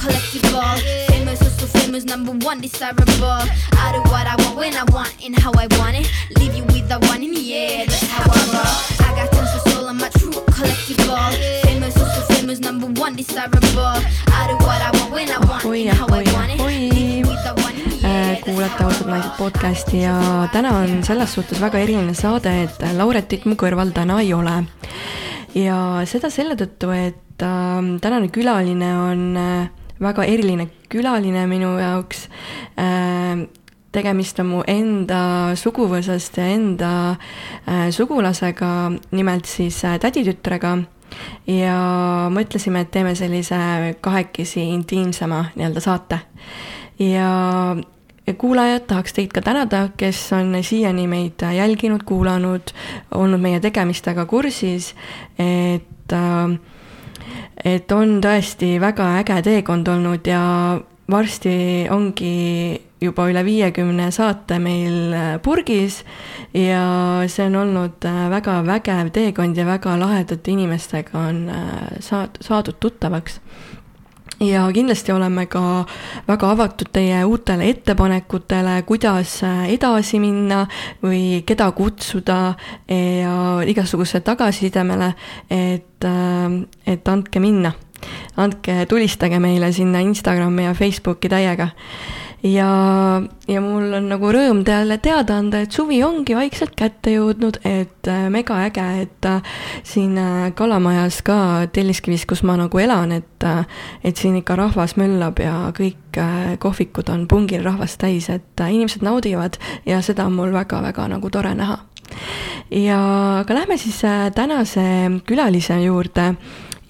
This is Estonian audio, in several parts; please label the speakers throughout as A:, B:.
A: collectible. Famous, also famous, number one, desirable. I do what I want when I want and how I want it. Leave you with the one in the air, that's how I roll. I got tons of soul, I'm a true collectible. Famous, also famous, number one, desirable. I do what I want when I want and how I want it. Leave you with the one in the air.
B: Kuulate ausad naised podcasti ja täna on selles suhtes väga eriline saade, et Lauretit mu kõrval täna ei ole. ja seda selle tõttu, et äh, tänane külaline on äh, väga eriline külaline minu jaoks äh,. tegemist on mu enda suguvõsast ja enda äh, sugulasega, nimelt siis äh, täditütrega ja mõtlesime, et teeme sellise kahekesi intiimsema nii-öelda saate. ja ja kuulajad, tahaks teid ka tänada, kes on siiani meid jälginud, kuulanud, olnud meie tegemistega kursis, et äh, et on tõesti väga äge teekond olnud ja varsti ongi juba üle viiekümne saate meil äh, purgis. Ja see on olnud äh, väga vägev teekond ja väga lahedate inimestega on äh, saad-, saadud tuttavaks ja kindlasti oleme ka väga avatud teie uutele ettepanekutele, kuidas edasi minna või keda kutsuda ja igasuguse tagasisidemele, et, et andke minna. andke, tulistage meile sinna Instagrami ja Facebooki täiega ja, ja mul on nagu rõõm teile teada anda, et suvi ongi vaikselt kätte jõudnud, et äh, mega äge, et äh, siin äh, Kalamajas ka Telliskivis, kus ma nagu elan, et, et siin ikka rahvas möllab ja kõik kohvikud on pungil rahvast täis, et inimesed naudivad ja seda on mul väga-väga nagu tore näha. ja aga lähme siis tänase külalise juurde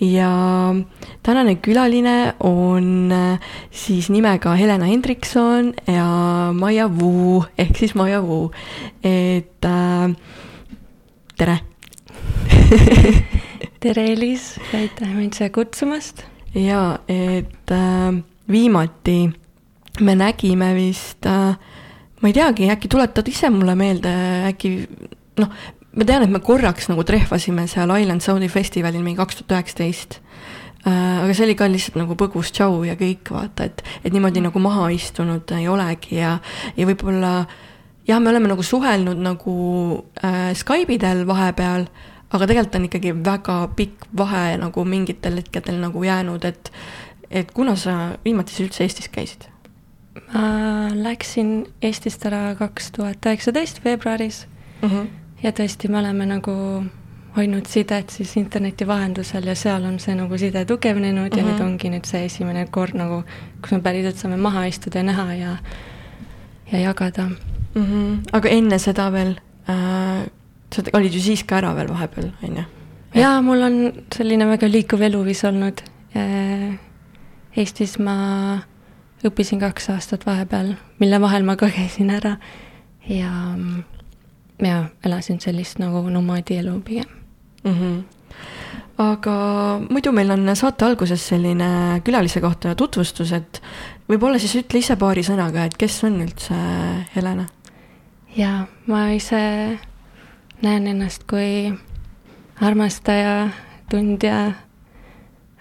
B: ja tänane külaline on äh, siis nimega Helena Hendrikson ja Maia Vuu ehk siis Maia Vuu, et äh, tere!
C: Tere, Elis, aitäh mind siia kutsumast.
B: ja et äh, viimati me nägime vist äh,, ma ei teagi, äkki tuletad ise mulle meelde, äkki noh, ma tean, et me korraks nagu trehvasime seal Island Sound'i festivalil mingi kaks tuhat üheksateist. Äh, aga see oli ka lihtsalt nagu põgus tšau ja kõik, vaata, et, et niimoodi nagu maha istunud ei olegi ja, ja võib-olla jah, me oleme nagu suhelnud nagu äh, Skype'idel vahepeal, aga tegelikult on ikkagi väga pikk vahe nagu mingitel hetkedel nagu jäänud, et, et kuna sa viimati siis üldse Eestis käisid?
C: ma läksin Eestist ära kaks tuhat üheksateist veebruaris
B: mm. -hmm
C: ja tõesti, me oleme nagu hoidnud sidet siis interneti vahendusel ja seal on see nagu side tugevnenud mm -hmm. ja nüüd
B: Mhm.
C: ongi nüüd see esimene kord nagu, kus me päriselt saame maha istuda ja näha ja, ja jagada.
B: mm. -hmm. aga enne seda veel äh,, sa olid ju siis ka ära veel vahepeal, on ju?
C: jaa, mul on selline väga liikuv eluviis olnud. Eestis ma õppisin kaks aastat vahepeal, mille vahel ma ka käisin ära ja ja elasin sellist nagu nomaadielu pigem
B: mm. -hmm. aga muidu meil on saate alguses selline külalise kohta tutvustus, et võib-olla siis ütle ise paari sõnaga, et kes on üldse Helena?
C: jaa, ma ise näen ennast kui armastaja, tundja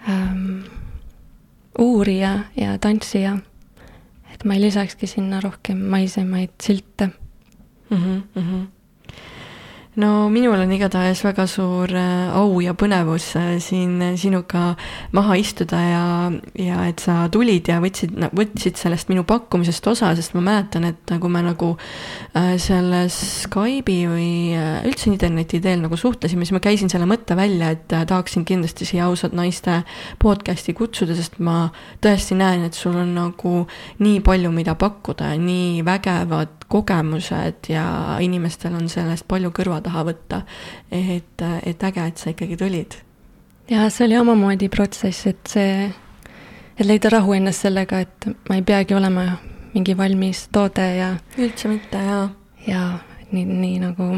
C: ähm,, uurija ja tantsija. et ma ei lisakski sinna rohkem maisemaid silte
B: mm. -hmm, mm -hmm no minul on igatahes väga suur äh, au ja põnevus äh, siin sinuga maha istuda ja, ja et sa tulid ja võtsid, võtsid sellest minu pakkumisest osa, sest ma mäletan, et kui me nagu äh, selles Skype'i või üldse interneti teel nagu suhtlesime, siis ma käisin selle mõtte välja, et tahaksin kindlasti siia ausad naiste podcast'i kutsuda, sest ma tõesti näen, et sul on nagu nii palju, mida pakkuda, nii vägevad kogemused ja inimestel on sellest palju kõrva taha võtta. et, et äge, et sa ikkagi tulid.
C: ja see oli omamoodi protsess, et see, et leida rahu endas sellega, et ma ei peagi olema mingi valmis toode ja.
B: üldse mitte, jaa.
C: ja nii, nii nagu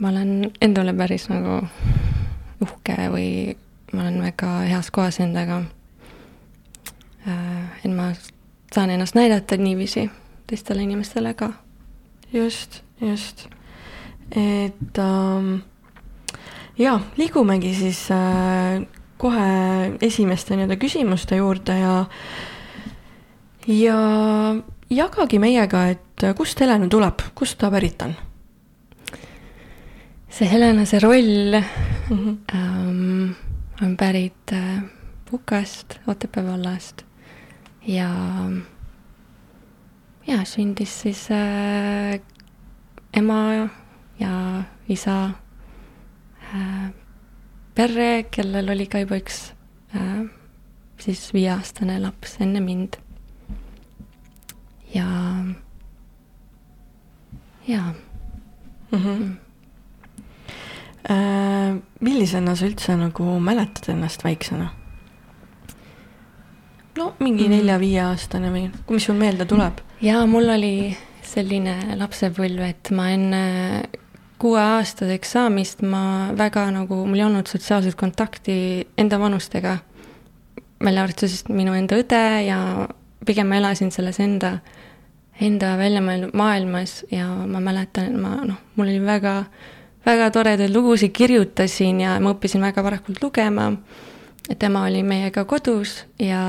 C: ma olen enda üle päris nagu uhke või ma olen väga heas kohas endaga. et ma saan ennast näidata niiviisi teistele inimestele ka.
B: Just, just. et ähm, jaa, liigumegi siis äh, kohe esimeste nii-öelda küsimuste juurde ja ja jagagi meiega, et kust Helena tuleb, kust ta pärit on?
C: see Helena, see roll mm -hmm. ähm, on pärit äh, Pukast, Otepää vallast ja, ja sündis siis äh, ema ja isa äh, perre, kellel oli ka juba üks äh, siis viieaastane laps enne mind. ja, ja
B: mm. -hmm. Äh, millisena sa üldse nagu mäletad ennast väiksena? No mingi mm. nelja-viieaastane või, mis sul meelde tuleb?
C: jaa, mul oli selline lapsepõlv, et ma enne kuueaastaseks saamist ma väga nagu, mul ei olnud sotsiaalset kontakti enda vanustega. välja arvatud siis minu enda õde ja pigem ma elasin selles enda, enda väljamõeldud maailmas ja ma mäletan, et ma noh, mul oli väga, väga toredaid lugusid kirjutasin ja ma õppisin väga varakult lugema. Tema oli meiega kodus ja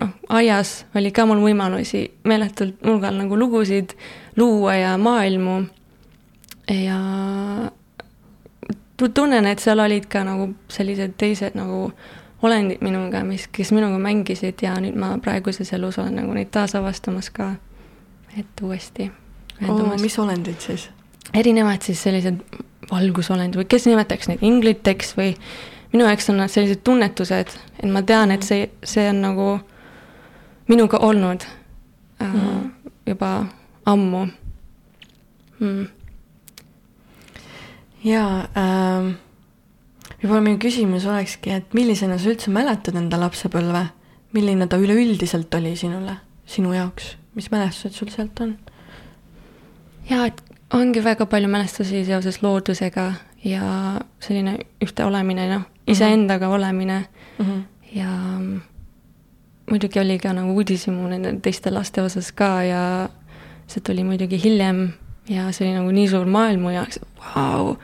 C: noh, aias oli ka mul võimalusi meeletult hulgal nagu lugusid luua ja maailmu ja tunnen, et seal olid ka nagu sellised teised nagu olendid minuga, mis, kes minuga mängisid ja nüüd ma praeguses elus olen nagu neid taasavastamas ka, et uuesti.
B: Oh, mis olendid siis?
C: erinevad siis sellised valgusolendid või kes nimetaks neid ingliteks või minu jaoks on nad sellised tunnetused, et ma tean, et see, see on nagu minuga olnud äh, mm. juba ammu mm
B: jaa ähm,, võib-olla minu küsimus olekski, et millisena sa üldse mäletad enda lapsepõlve? milline ta üleüldiselt oli sinule, sinu jaoks, mis mälestused sul sealt on?
C: jaa, et ongi väga palju mälestusi seoses loodusega ja selline ühte olemine, noh, iseendaga olemine mm -hmm. ja muidugi oli ka nagu uudishimu nende teiste laste osas ka ja see tuli muidugi hiljem ja see oli nagu nii suur maailm mu jaoks, vau,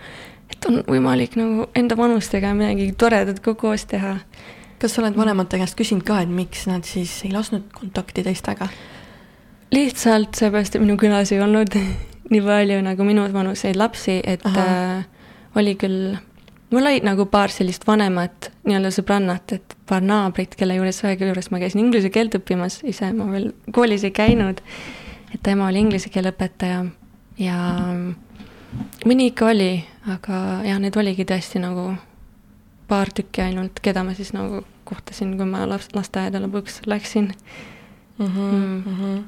C: et on võimalik nagu enda vanustega midagi toredat ka koos teha.
B: kas sa oled vanemate käest küsinud ka, et miks nad siis ei lasknud kontakti teistega?
C: lihtsalt seepärast, et minu külas ei olnud nii palju nagu minu vanuseid lapsi, et äh, oli küll, mul olid nagu paar sellist vanemat nii-öelda sõbrannat, et paar naabrit, kelle juures, ühe juures ma käisin inglise keelt õppimas, ise ma veel koolis ei käinud. et tema oli inglise keele õpetaja ja mõni ikka oli, aga jah, need oligi tõesti nagu paar tükki ainult, keda ma siis nagu kohtasin, kui ma laps, lasteaeda lõpuks läksin
B: mm. -hmm, mm. Mm -hmm.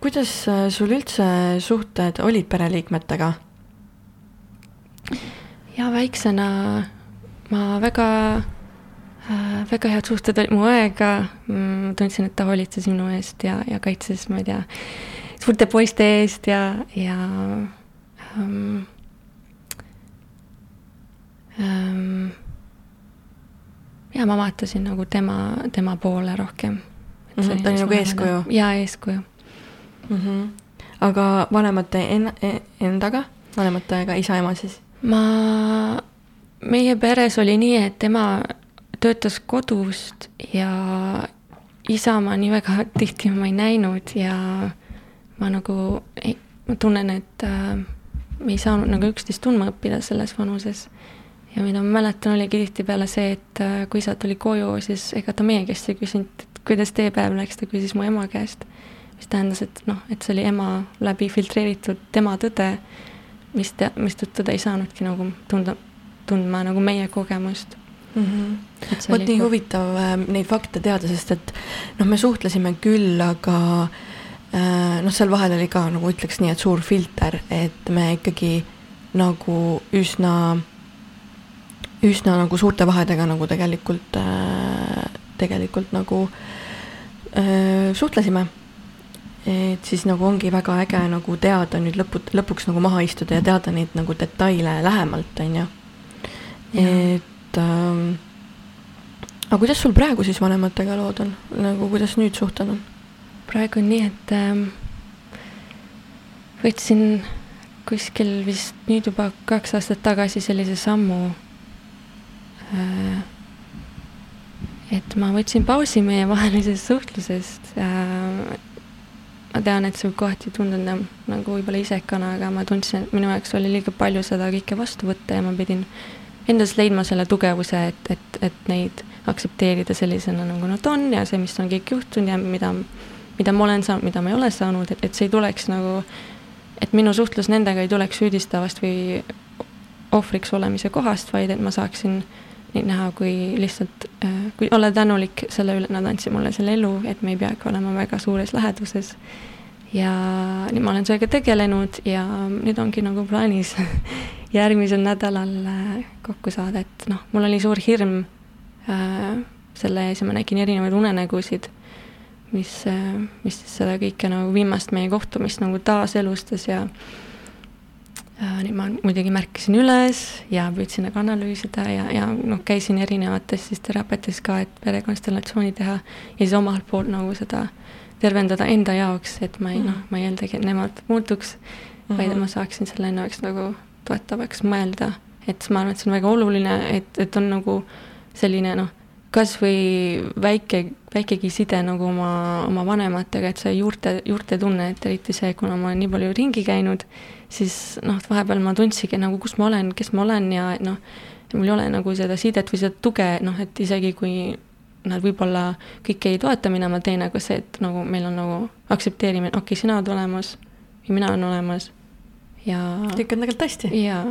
B: Kuidas äh, sul üldse suhted olid pereliikmetega?
C: Ja väiksena ma väga äh,, väga head suhted olid mu õega mm,, tundsin, et ta hoolitses minu eest ja, ja kaitses, ma ei tea suurte poiste eest ja, ja ähm, ähm, ja ma vaatasin nagu tema, tema poole rohkem.
B: Mm -hmm, oli nagu eeskuju?
C: jaa, eeskuju
B: mm. -hmm. aga vanemate en-, e-, endaga, vanematega isa-ema siis?
C: Ma, meie peres oli nii, et ema töötas kodust ja isa ma nii väga tihti ma ei näinud ja ma nagu ma tunnen, et äh, me ei saanud nagu üksteist tundma õppida selles vanuses. ja mida ma mäletan, oligi tihtipeale see, et äh, kui isa tuli koju, siis ega ta meie käest ei küsinud, et kuidas teie päev läks, ta küsis mu ema käest. mis tähendas, et noh, et see oli ema läbi filtreeritud tema tõde, mis te, mistõttu ta ei saanudki nagu tunda, tundma nagu meie kogemust
B: mm. -hmm. vot nii huvitav äh, neid fakte teada, sest et noh, me suhtlesime küll, aga äh, Äh, noh, seal vahel oli ka nagu ütleks nii, et suur filter, et me ikkagi nagu üsna, üsna nagu suurte vahedega nagu tegelikult, äh, tegelikult nagu äh, suhtlesime. Et siis nagu ongi väga äge nagu teada nüüd lõpu, lõpuks nagu maha istuda ja teada neid nagu detaile lähemalt, on ju. et ähm, aga kuidas sul praegu siis vanematega lood on, nagu kuidas nüüd suhted on?
C: praegu on nii, et äh, võtsin kuskil vist nüüd juba kaks aastat tagasi sellise sammu äh,. et ma võtsin pausi meievahelisest suhtlusest äh, ma tean, et võib kohati tunduda nagu võib-olla isekana, aga ma tundsin, et minu jaoks oli liiga palju seda kõike vastu võtta ja ma pidin endas leidma selle tugevuse, et, et, et neid aktsepteerida sellisena, nagu nad on ja see, mis on kõik juhtunud ja mida, mida ma olen saanud, mida ma ei ole saanud, et, et see ei tuleks nagu, et minu suhtlus nendega ei tuleks süüdistavast või ohvriks olemise kohast, vaid et ma saaksin neid näha kui lihtsalt, äh, kui olla tänulik selle üle, nad andsid mulle selle elu, et me ei peagi olema väga suures läheduses. ja nüüd ma olen sellega tegelenud ja nüüd ongi nagu plaanis järgmisel nädalal äh, kokku saada, et noh, mul oli suur hirm äh, selle ees ja ma nägin erinevaid unenägusid, mis mis siis seda kõike nagu viimast meie kohtumist nagu taaselustas ja Äh, nii ma muidugi märkasin üles ja püüdsin nagu analüüsida ja, ja noh, käisin erinevates siis teraapiates ka, et perekonstellatsiooni teha ja siis omalt poolt nagu seda tervendada enda jaoks, et ma ei mm. noh, ma ei eeldagi, et nemad muutuks mm, -hmm. vaid ma saaksin selle enda jaoks nagu toetavaks mõelda. et ma arvan, et see on väga oluline, et, et on nagu selline noh, kas või väike, väikegi side nagu oma, oma vanematega, et see juurte, juurtetunne, et eriti see, kuna ma olen nii palju ringi käinud siis noh, vahepeal ma tundsingi nagu, kus ma olen, kes ma olen ja noh, mul ei ole nagu seda sidet või seda tuge, noh, et isegi kui nad võib-olla kõike ei toeta, mida ma teen, aga see, et nagu meil on nagu aktsepteerimine, okei okay,, sina oled olemas ja mina olen olemas ja.
B: kõik on tegelikult hästi.
C: jaa.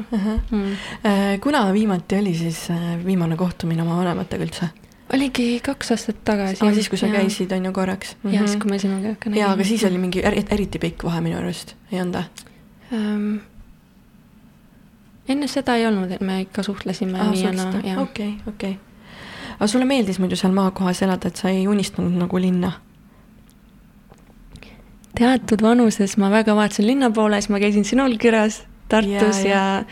C: Mm.
B: Äh, kuna viimati oli siis äh, viimane kohtumine oma vanematega üldse?
C: Oligi kaks aastat tagasi.
B: aa, siis, kui sa ja. käisid, on ju, korraks
C: mm? -hmm. jah, siis kui me sinuga
B: ka nägime. jaa, aga siis oli mingi eriti pikk vahe minu arust, ei olnud või? ähm,?
C: enne seda ei olnud, et me ikka suhtlesime ah, nii ja naa,
B: okei, okei. aga sulle meeldis muidu seal maakohas elada, et sa ei unistanud nagu linna?
C: teatud vanuses ma väga vaatasin linna poole, siis ma käisin sinul külas Tartus ja, ja,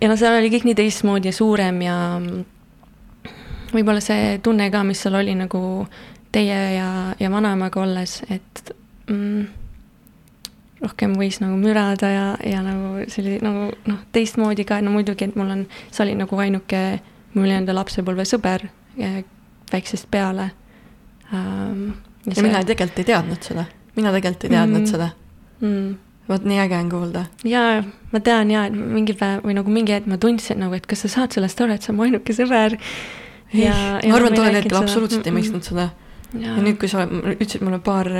C: ja no seal oli kõik nii teistmoodi ja suurem ja võib-olla see tunne ka, mis seal oli nagu teie ja, ja vanaemaga olles, et mm, rohkem võis nagu mürada ja, ja nagu see oli nagu noh, teistmoodi ka, no muidugi, et mul on, see oli nagu ainuke mu nii-öelda lapsepõlvesõber väiksest peale
B: ähm,. ja, ja see... mina tegelikult ei teadnud seda, mina tegelikult ei teadnud mm, seda mm. vot nii äge on kuulda.
C: jaa, ma tean jaa, et mingi päev või nagu mingi hetk ma tundsin nagu, et kas sa saad sellest aru, et sa oled mu ainuke sõber.
B: Ja, ja ma arvan, tollel hetkel absoluutselt ei mõistnud seda. ja nüüd, kui sa ütlesid mulle paar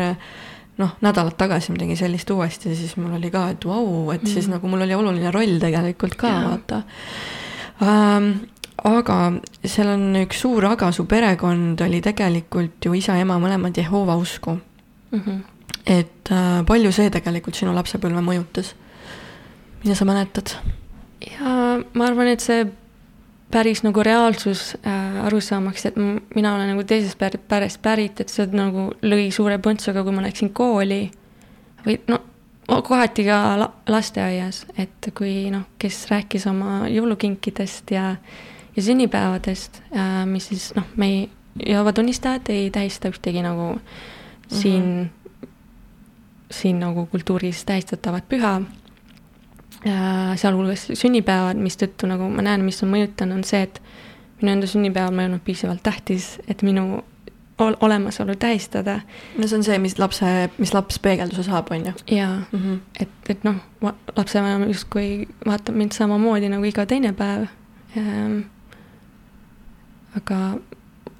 B: noh, nädalat tagasi tegin sellist uuesti, siis mul oli ka, et vau, et mm. siis nagu mul oli oluline roll tegelikult ka, vaata ähm,. aga seal on üks suur aga, su perekond oli tegelikult ju isa-ema mõlemad Jehova usku mm. -hmm. et äh, palju see tegelikult sinu lapsepõlve mõjutas? mida sa mäletad?
C: ja ma arvan, et see päris nagu reaalsus äh, arusaamaks, et mina olen nagu teisest perest pärit, et see nagu lõi suure põntsuga, kui ma läksin kooli. või no kohati ka la lasteaias, et kui noh, kes rääkis oma jõulukinkidest ja, ja sünnipäevadest äh,, mis siis noh, me ei, Jehovah tunnistajad ei tähista ühtegi nagu mm -hmm. siin, siin nagu kultuuris tähistatavat püha sealhulgas sünnipäevad, mistõttu nagu ma näen, mis on mõjutanud, on see, et minu enda sünnipäev on olnud piisavalt tähtis, et minu ol olemasolu tähistada.
B: no see on see, mis lapse, mis laps peegelduse saab, on ju?
C: jaa mm, -hmm. et, et noh, lapsevanem justkui vaatab mind samamoodi nagu iga teine päev ähm,. aga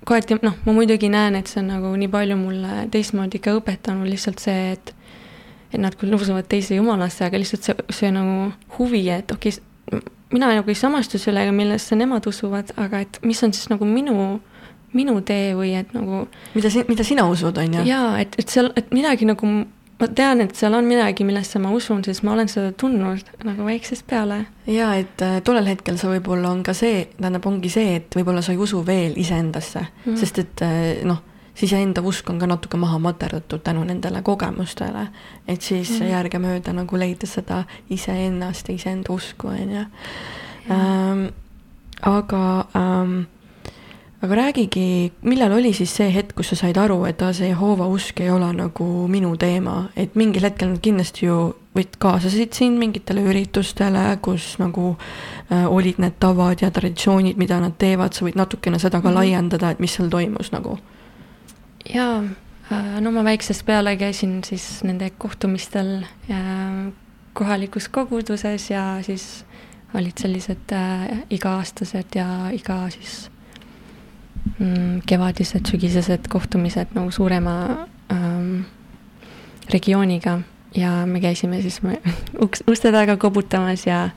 C: kohati noh, ma muidugi näen, et see on nagu nii palju mulle teistmoodi ka õpetanud, lihtsalt see, et et nad küll usuvad teise jumalasse, aga lihtsalt see, see nagu huvi, et okei okay,, mina nagu ei samastu sellega, millesse nemad usuvad, aga et mis on siis nagu minu, minu tee või et nagu.
B: mida si-, mida sina usud, on ju?
C: jaa, et, et seal, et midagi nagu, ma tean, et seal on midagi, millesse ma usun, sest ma olen seda tundnud nagu väiksest peale.
B: jaa, et äh, tollel hetkel sa võib-olla on ka see, tähendab, ongi see, et võib-olla sa ei usu veel iseendasse mm, -hmm. sest et äh, noh siis enda usk on ka natuke maha materdatud tänu nendele kogemustele. et siis mm -hmm. järgemööda nagu leida seda iseennast ja iseenda usku, on ju. Ähm, aga ähm,, aga räägigi, millal oli siis see hetk, kus sa said aru, et aa, see Jehoova usk ei ole nagu minu teema, et mingil hetkel nad kindlasti ju või kaasasid sind mingitele üritustele, kus nagu äh, olid need tavad ja traditsioonid, mida nad teevad, sa võid natukene seda ka -hmm. laiendada, et mis seal toimus nagu?
C: Jaa, äh, no ma väiksest peale käisin siis nende kohtumistel äh, kohalikus koguduses ja siis olid sellised äh, iga-aastased ja iga siis mm, kevadised, sügisesed kohtumised nagu suurema ähm, regiooniga. Ja me käisime siis uks, uste taga koputamas ja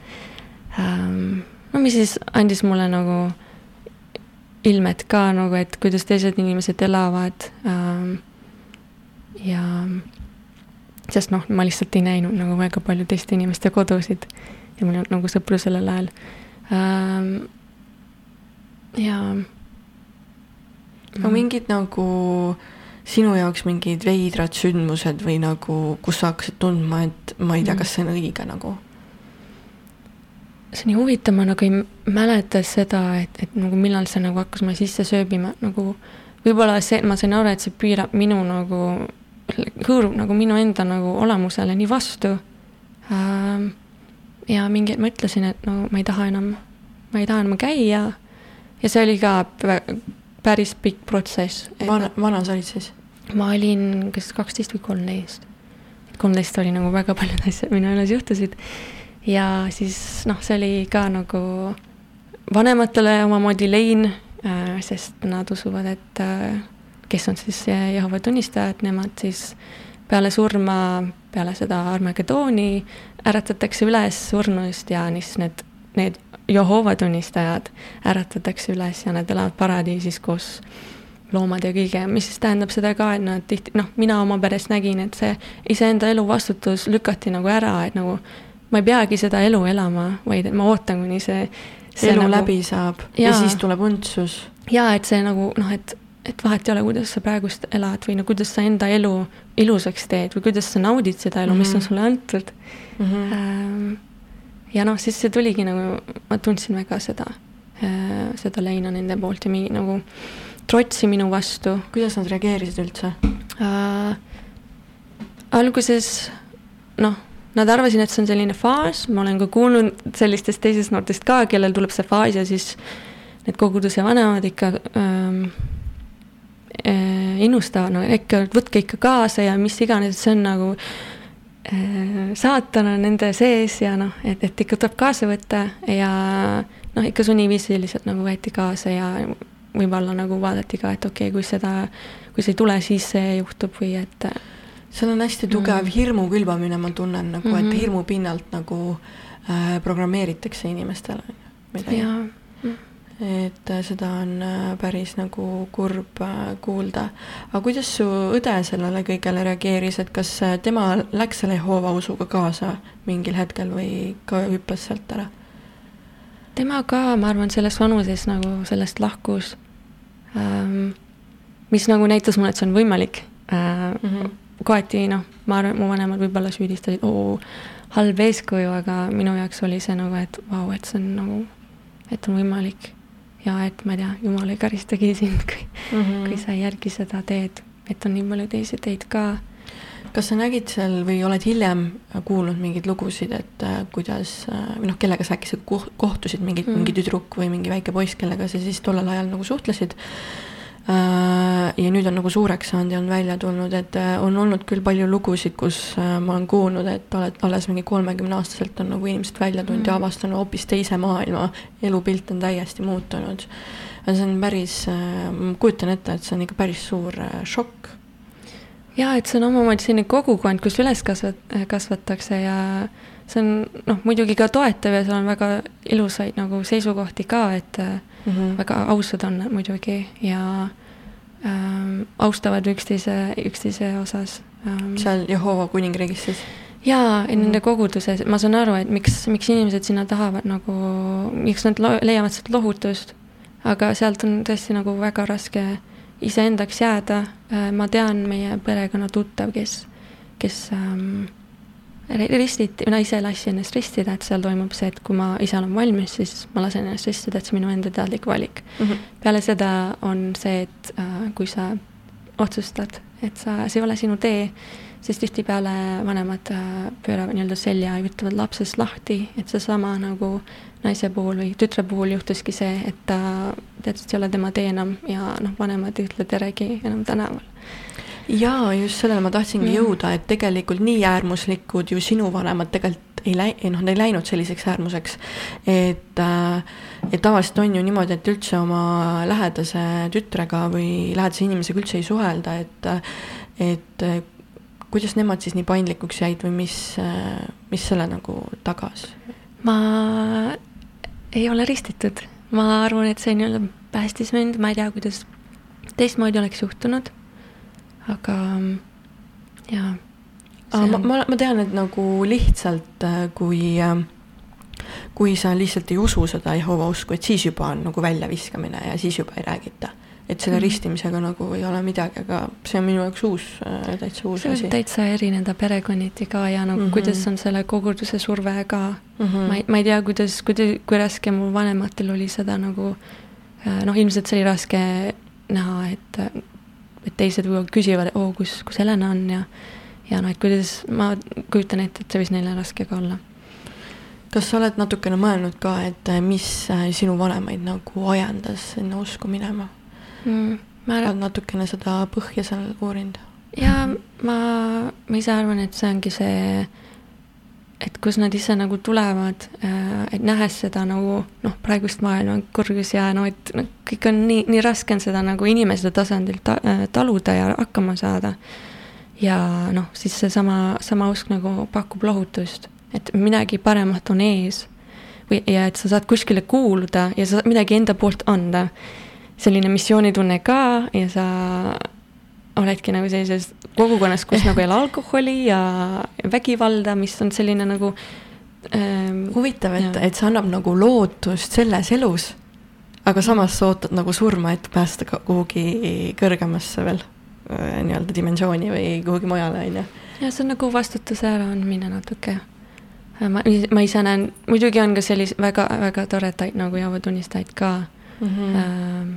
C: ähm, no mis siis andis mulle nagu ilmet ka nagu, et kuidas teised inimesed elavad ähm,. ja sest noh, ma lihtsalt ei näinud nagu väga palju teiste inimeste kodusid ja mul ei olnud nagu sõpru sellel ajal ähm,. ja.
B: aga mingid nagu sinu jaoks mingid veidrad sündmused või nagu, kus sa hakkasid tundma, et ma ei tea, mm. kas see on õige nagu?
C: See on nii huvitav, ma nagu ei mäleta seda, et, et nagu millal see nagu hakkas mulle sisse sööbima, nagu võib-olla see, ma sain aru, et see piirab minu nagu, hõõrub nagu minu enda nagu olemusele nii vastu ähm,. ja mingi hetk ma ütlesin, et no ma ei taha enam, ma ei taha enam käia. ja see oli ka päris pikk protsess.
B: vana, vana sa olid siis?
C: ma olin kas kaksteist või kolmteist. kolmteist oli nagu väga paljud asjad minu elus juhtusid. Ja siis noh, see oli ka nagu vanematele omamoodi lein äh,, sest nad usuvad, et äh, kes on siis Jehova tunnistajad, nemad siis peale surma, peale seda Armageddoni äratatakse üles surnuist ja siis need, need Jehova tunnistajad äratatakse üles ja nad elavad paradiisis koos loomad ja kõige, mis siis tähendab seda ka, et nad tihti, noh, mina oma peres nägin, et see iseenda elu vastutus lükati nagu ära, et nagu ma ei peagi seda elu elama, vaid ma ootan, kuni see, see
B: elu nagu, läbi saab ja, ja siis tuleb õndsus.
C: ja et see nagu noh, et, et vahet ei ole, kuidas sa praegust elad või no kuidas sa enda elu ilusaks teed või kuidas sa naudid seda elu mm, -hmm. mis on mhm. sulle antud mm. -hmm. Ähm, ja noh, siis see tuligi nagu, ma tundsin väga seda äh,, seda leina nende poolt ja mingi nagu trotsi minu vastu.
B: kuidas nad reageerisid üldse
C: äh,? alguses noh, nad arvasid, et see on selline faas, ma olen ka kuulnud sellistest teisest noortest ka, kellel tuleb see faas ja siis need koguduse vanemad ikka ähm, äh, innustavad, no ikka võtke ikka kaasa ja mis iganes, see on nagu äh, saatan on nende sees ja noh, et, et ikka tuleb kaasa võtta ja noh, ikka sunniviisiliselt nagu võeti kaasa ja võib-olla nagu vaadati ka, et okei okay,, kui seda, kui see ei tule, siis see juhtub või et.
B: Seal on hästi tugev mm. hirmu külvamine, ma tunnen nagu mm, -hmm. et mhm. hirmu pinnalt nagu äh, programmeeritakse inimestele midagi. et äh, seda on äh, päris nagu kurb äh, kuulda. aga kuidas su õde sellele kõigele reageeris, et kas tema läks selle Jehoova usuga kaasa mingil hetkel või ka hüppas sealt ära?
C: tema ka, ma arvan, selles vanuses nagu sellest lahkus ähm,. mis nagu näitas mulle, et see on võimalik äh, mm. -hmm. Kohati noh, ma arvan, mu vanemad võib-olla süüdistasid, oo, halb eeskuju, aga minu jaoks oli see nagu, et vau wow,, et see on nagu, et on võimalik. ja et ma ei tea, jumal ei karistagi sind, kui mm, -hmm. kui sa ei järgi seda teed, et on nii palju teisi teid ka
B: kas sa nägid seal või oled hiljem kuulnud mingeid lugusid, et äh, kuidas äh, või noh, kellega sa äkki kohtusid, mingi mm., mingi tüdruk või mingi väike poiss, kellega sa siis tollel ajal nagu suhtlesid äh,? Ja nüüd on nagu suureks saanud ja on välja tulnud, et äh, on olnud küll palju lugusid, kus äh, ma olen kuulnud, et oled alles mingi kolmekümneaastaselt on nagu inimesed välja tulnud mm. ja avastanud hoopis teise maailma, elupilt on täiesti muutunud. see on päris äh,, ma kujutan ette, et see on ikka päris suur äh, šokk
C: jaa, et see on omamoodi selline kogukond, kus üles kasvat-, kasvatakse ja see on noh, muidugi ka toetav ja seal on väga ilusaid nagu seisukohti ka, et mm -hmm. väga ausad on nad muidugi ja ähm, austavad üksteise, üksteise osas
B: ähm,. seal Jehova kuningriigis siis?
C: jaa, nende mhm. koguduses, ma saan aru, et miks, miks inimesed sinna tahavad nagu, miks nad leiavad sealt lohutust, aga sealt on tõesti nagu väga raske iseendaks jääda. Äh, ma tean meie perekonna tuttav, kes, kes ähm, ristiti, mina ise lasin ennast ristida, et seal toimub see, et kui ma ise olen valmis, siis ma lasen ennast ristida, et see on minu enda teadlik valik mm. -hmm. peale seda on see, et äh, kui sa otsustad, et sa, see ei ole sinu tee, siis tihtipeale vanemad äh, pööravad nii-öelda selja ja võtavad lapsest lahti, et seesama nagu naise puhul või tütre puhul juhtuski see, et ta teadselt ei ole tema tee enam ja noh, vanemad ei ütle teregi enam tänaval
B: jaa, just sellele ma tahtsingi mm. jõuda, et tegelikult nii äärmuslikud ju sinu vanemad tegelikult ei läi-, noh, ei läinud selliseks äärmuseks. et, äh, et tavaliselt on ju niimoodi, et üldse oma lähedase tütrega või lähedase inimesega üldse ei suhelda, et, et kuidas nemad siis nii paindlikuks jäid või mis, mis selle nagu tagas?
C: ma ei ole ristitud, ma arvan, et see nii-öelda päästis mind, ma ei tea, kuidas teistmoodi oleks juhtunud, aga jaa
B: aga ma, ma, ma tean, et nagu lihtsalt äh, kui, äh, kui sa lihtsalt ei usu seda Jehova usku, et siis juba on nagu väljaviskamine ja siis juba ei räägita. et selle mm. ristimisega nagu ei ole midagi, aga see on minu jaoks uus, äh, täitsa uus
C: see
B: asi.
C: täitsa erineda perekonniti ka ja nagu mm -hmm. kuidas on selle koguduse surve ka mm. -hmm. ma ei, ma ei tea, kuidas, kuidas, kui raske mu vanematel oli seda nagu noh, ilmselt see oli raske näha, et, et teised küsivad, oo, kus, kus Helena on ja ja noh, et kuidas, ma kujutan ette, et see võis neile raske ka olla.
B: kas sa oled natukene mõelnud ka, et eh, mis eh, sinu vanemaid nagu ajendas sinna usku minema mm,? Ma... oled natukene seda põhja seal uurinud?
C: ja ma, ma ise arvan, et see ongi see, et kus nad ise nagu tulevad, eh, et nähes seda nagu noh, praegust maailma kõrgus ja no et no, kõik on nii, nii raske on seda nagu inimese tasandil ta, taluda ja hakkama saada ja noh, siis seesama, sama usk nagu pakub lohutust, et midagi paremat on ees. või, ja et sa saad kuskile kuuluda ja sa saad midagi enda poolt anda. selline missioonitunne ka ja sa oledki nagu sellises kogukonnas, kus nagu ei ole alkoholi ja vägivalda, mis on selline nagu
B: ähm,. huvitav, et, et see annab nagu lootust selles elus, aga samas sa ootad nagu surma, et päästa kuhugi kõrgemasse veel Äh, nii-öelda dimensiooni või kuhugi mujale, on ju.
C: ja see on nagu vastutuse äraandmine natuke. Äh, ma, ma ise näen, muidugi on ka selliseid väga, väga toredaid nagu Jehova tunnistajaid ka mm, -hmm.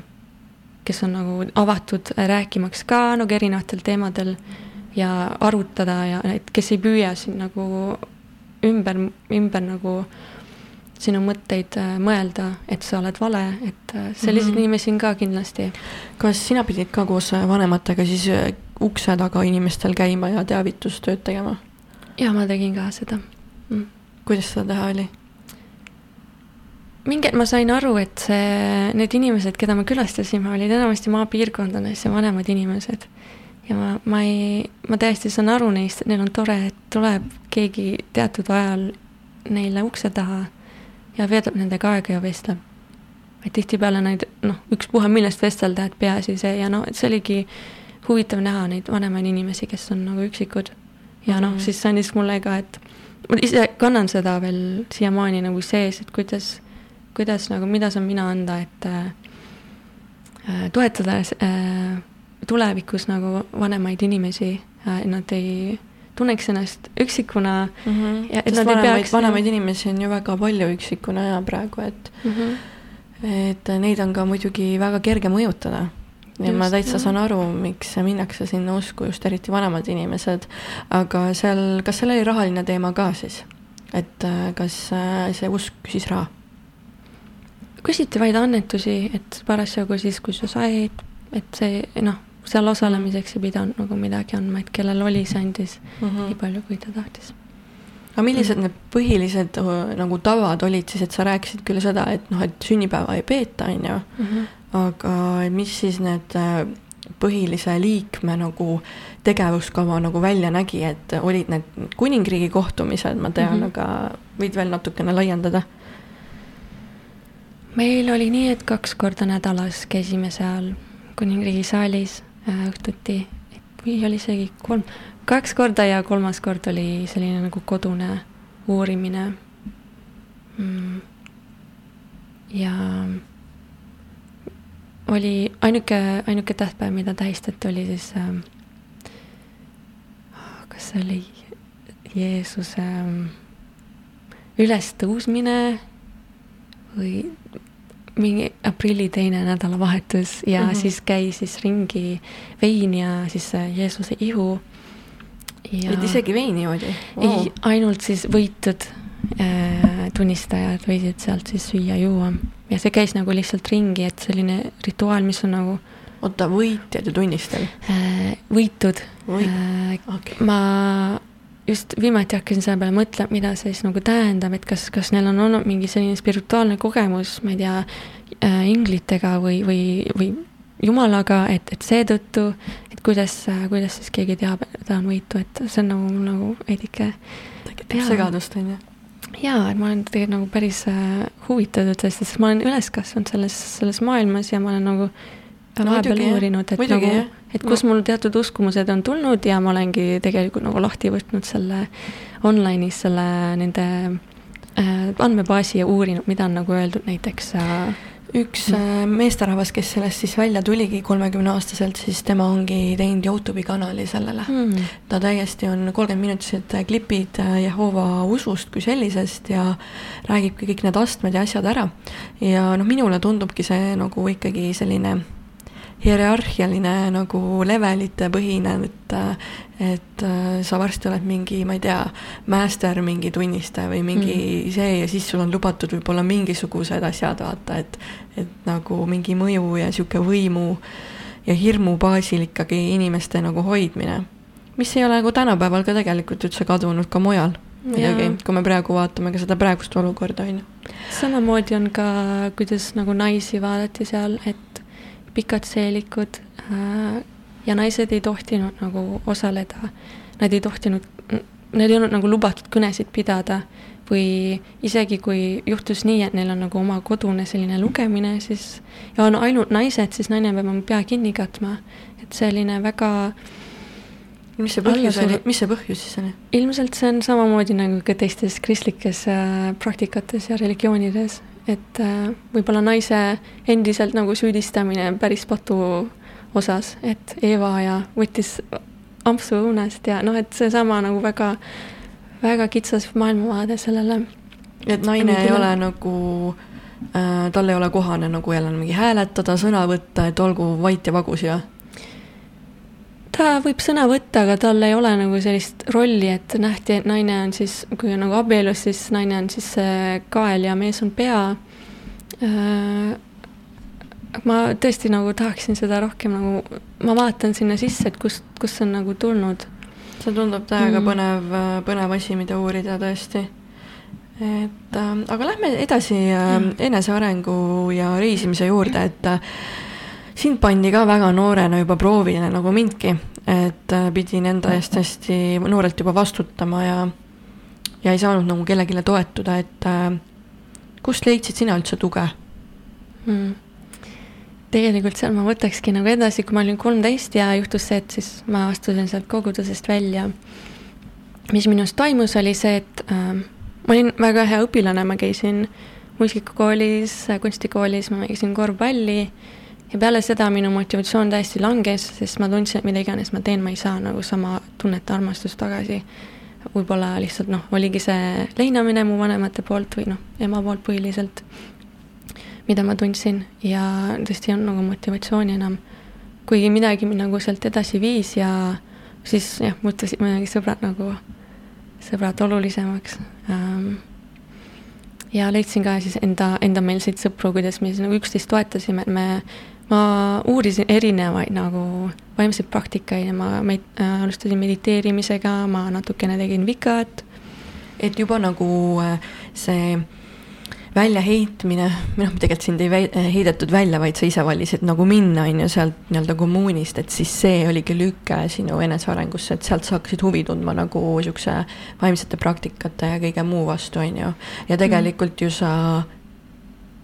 C: Kes on nagu avatud rääkimaks ka nagu erinevatel teemadel ja arutada ja et kes ei püüa siin nagu ümber, ümber nagu sinu mõtteid äh, mõelda, et sa oled vale, et äh, selliseid mm -hmm. inimesi on ka kindlasti.
B: kas sina pidid ka koos äh, vanematega siis ukse taga inimestel käima ja teavitustööd tegema?
C: jaa, ma tegin ka seda mm..
B: kuidas seda teha oli?
C: Mingi hetk ma sain aru, et see, need inimesed, keda me külastasime, olid enamasti maapiirkondades ja vanemad inimesed. ja ma, ma ei, ma täiesti saan aru neist, et neil on tore, et tuleb keegi teatud ajal neile ukse taha ja veedab nendega aega ja vestleb. et tihtipeale neid noh, ükspuha millest vestelda, et peaasi see ja noh, et see oligi huvitav näha neid vanemaid inimesi, kes on nagu üksikud. ja noh mm siis see andis mulle ka, et ma ise kannan seda veel siiamaani nagu sees, et kuidas, kuidas nagu, mida saan mina anda, et äh, toetada äh, tulevikus nagu vanemaid inimesi äh,, et nad ei tunneks ennast üksikuna mm.
B: -hmm. ja et Sest nad vanemaid, ei peaks. vanemaid inimesi on ju väga palju üksikuna ja praegu, et mm, -hmm. et neid on ka muidugi väga kerge mõjutada. ja just, ma täitsa saan aru, miks minnakse sinna usku, just eriti vanemad inimesed. aga seal, kas seal oli rahaline teema ka siis? et äh, kas äh, see usk küsis raha?
C: Küsiti vaid annetusi, et parasjagu siis, kui sa said, et see noh seal osalemiseks ei pidanud nagu midagi andma, et kellel oli, see andis mm -hmm. nii palju, kui ta tahtis.
B: aga millised need põhilised nagu tavad olid siis, et sa rääkisid küll seda, et noh, et sünnipäeva ei peeta, on ju, mhm. aga mis siis need põhilise liikme nagu tegevuskava nagu välja nägi, et olid need kuningriigi kohtumised, ma tean mm, -hmm. aga võid veel natukene laiendada?
C: Meil oli nii, et kaks korda nädalas käisime seal kuningriigi saalis Äh, õhtuti, või oli isegi kolm, kaks korda ja kolmas kord oli selline nagu kodune uurimine. Mm.. ja oli ainuke, ainuke tähtpäev, mida tähistati, oli siis äh,, kas see oli Jeesuse äh, ülestõusmine või mingi aprilli teine nädalavahetus ja mm -hmm. siis käis siis ringi vein ja siis Jeesuse ihu.
B: et isegi veini joodi
C: wow.? ei, ainult siis võitud äh, tunnistajad võisid sealt siis süüa-juua ja see käis nagu lihtsalt ringi, et selline rituaal, mis on nagu
B: oota, võitjad ja tunnistajad
C: äh,? võitud Või... äh,. Okay. ma just viimati hakkasin selle peale mõtlema, mida see siis nagu tähendab, et kas, kas neil on olnud mingi selline spirituaalne kogemus, ma ei tea äh,, inglitega või, või, või jumalaga, et, et seetõttu, et kuidas, kuidas siis keegi teab, et ta on võitu, et see on nagu, nagu veidike.
B: tekitab segadust, on ju
C: jaa, et ma olen tegelikult nagu päris äh, huvitatud sellest, sest ma olen üles kasvanud selles, selles maailmas ja ma olen nagu vahepeal uurinud, et Muidugi, nagu, et kus mul teatud uskumused on tulnud ja ma olengi tegelikult nagu lahti võtnud selle online'is selle nende äh, andmebaasi ja uurinud, mida on nagu öeldud näiteks äh,
B: üks äh, meesterahvas, kes sellest siis välja tuligi kolmekümneaastaselt, siis tema ongi teinud Youtube'i kanali sellele. Mm.. ta täiesti on kolmkümmend minutised klipid äh, Jehova usust kui sellisest ja räägibki kõik need astmed ja asjad ära. ja noh, minule tundubki see nagu ikkagi selline hierarhialine nagu levelite põhine, et et äh, sa varsti oled mingi, ma ei tea, master, mingi tunnistaja või mingi mm. see ja siis sul on lubatud võib-olla mingisugused asjad, vaata, et et nagu mingi mõju ja niisugune võimu ja hirmu baasil ikkagi inimeste nagu hoidmine, mis ei ole nagu tänapäeval ka tegelikult üldse kadunud ka mujal muidugi, kui me praegu vaatame ka seda praegust olukorda, on ju.
C: samamoodi on ka, kuidas nagu naisi vaadati seal, et pikad seelikud äh, ja naised ei tohtinud nagu osaleda, nad ei tohtinud, neil ei olnud nagu lubatud kõnesid pidada või isegi kui juhtus nii, et neil on nagu oma kodune selline lugemine, siis ja on ainult naised, siis naine peab oma pea kinni katma, et selline väga
B: mis see põhjus oli, mis see põhjus siis oli?
C: ilmselt see on samamoodi nagu ka teistes kristlikes äh, praktikates ja religioonides, et äh, võib-olla naise endiselt nagu süüdistamine päris patu osas, et Eva ja võttis ampsu õunast ja noh, et seesama nagu väga, väga kitsas maailmavaade sellele.
B: et naine ei ole nagu äh,, tal ei ole kohane nagu jälle mingi hääletada, sõna võtta, et olgu vait ja vagus ja
C: ta võib sõna võtta, aga tal ei ole nagu sellist rolli, et nähti, et naine on siis, kui on nagu abielus, siis naine on siis see kael ja mees on pea. Äh, ma tõesti nagu tahaksin seda rohkem nagu, ma vaatan sinna sisse, et kust, kust see on nagu tulnud.
B: see tundub täiega mm. põnev, põnev asi, mida uurida tõesti et äh, aga lähme edasi äh, enesearengu ja reisimise juurde, et äh, sind pandi ka väga noorena juba proovile nagu mindki, et äh, pidin enda eest hästi noorelt juba vastutama ja, ja ei saanud nagu kellelegi toetuda, et äh, kust leidsid sina üldse tuge
C: hmm.? tegelikult seal ma võtakski nagu edasi, kui ma olin kolmteist ja juhtus see, et siis ma astusin sealt kogudusest välja. mis minust toimus, oli see, et äh, ma olin väga hea õpilane, ma käisin muusikakoolis, kunstikoolis, ma mängisin korvpalli ja peale seda minu motivatsioon täiesti langes, sest ma tundsin, et mida iganes ma teen, ma ei saa nagu sama tunnet, armastust tagasi. võib-olla lihtsalt noh, oligi see leinamine mu vanemate poolt või noh, ema poolt põhiliselt, mida ma tundsin ja tõesti ei olnud nagu motivatsiooni enam. kuigi midagi mind nagu sealt edasi viis ja siis jah, muutusid muidugi sõbrad nagu, sõbrad olulisemaks ähm, ja leidsin ka siis enda, endameelseid sõpru, kuidas me siis nagu üksteist toetasime, et me ma uurisin erinevaid nagu vaimseid praktikaid ja ma med, äh, alustasin mediteerimisega, ma natukene tegin vikat.
B: et juba nagu äh, see väljaheitmine, või noh, tegelikult sind ei väi, äh, heidetud välja, vaid sa ise valisid nagu minna, on ju, sealt nii-öelda kommuunist, et siis see oligi lüke sinu enesearengusse, et sealt sa hakkasid huvi tundma nagu niisuguse vaimsete praktikate ja kõige muu vastu, on ju. ja tegelikult ju sa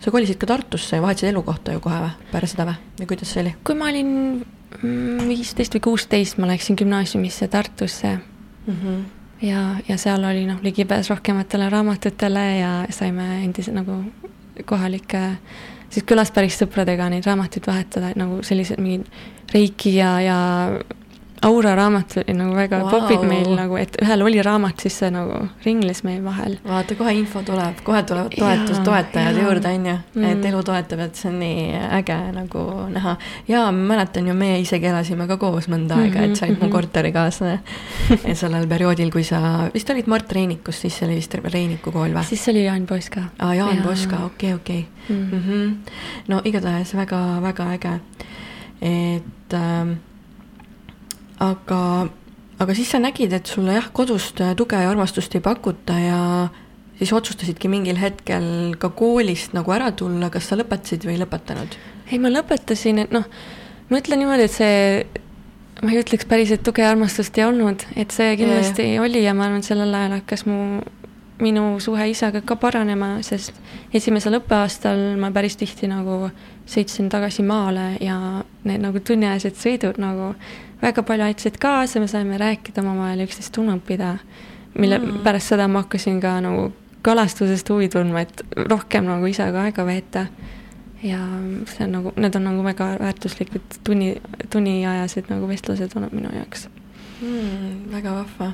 B: sa kolisid ka Tartusse ja vahetasid elukohta ju kohe või, pärast seda või, või kuidas see oli?
C: kui ma olin mm, viisteist või kuusteist, ma läksin gümnaasiumisse Tartusse mm. -hmm. ja, ja seal oli noh, ligipääs rohkematele raamatutele ja saime endise nagu kohalike siis külas päris sõpradega neid raamatuid vahetada, et nagu sellised mingid reiki ja, ja Aura raamat oli nagu väga wow. Popib meil nagu, et ühel oli raamat, siis see nagu ringles meie vahel.
B: vaata, kohe info tuleb, kohe tulevad toetus, toetajad
C: jaa.
B: juurde, on ju. et
C: Mm.
B: elu toetab, et see on nii äge nagu näha. jaa, ma mäletan ju, meie isegi elasime ka koos mõnda aega, et sa olid mu
C: Mhm.
B: korterikaaslane sellel perioodil, kui sa vist olid Mart Reinikus, siis see oli vist Reiniku kool või?
C: siis oli Jaan Poska.
B: aa, Jaan
C: Jaa.
B: Poska, okei, okei.
C: Mm.
B: Mhm. no igatahes väga-väga äge, et ähm, aga, aga siis sa nägid, et sulle jah, kodust äh, tuge ja armastust ei pakuta ja siis otsustasidki mingil hetkel ka koolist nagu ära tulla, kas sa lõpetasid või ei lõpetanud?
C: ei, ma lõpetasin, et noh, ma ütlen niimoodi, et see, ma ei ütleks päris, et tuge ja armastust ei olnud, et see kindlasti yeah. oli ja ma arvan, sellel ajal hakkas mu, minu suhe isaga ka paranema, sest esimesel õppeaastal ma päris tihti nagu sõitsin tagasi maale ja need nagu tunniajased sõidud nagu väga palju aitasid kaasa, me saime rääkida omavahel, üksteist tundma õppida, mille
B: Mm.
C: mm. pärast seda ma hakkasin ka nagu kalastusest huvi tundma, et rohkem nagu isaga aega veeta ja see on nagu, need on nagu väga väärtuslikud tunni, tunniajased nagu vestlused olnud minu jaoks.
B: hmm,. väga vahva.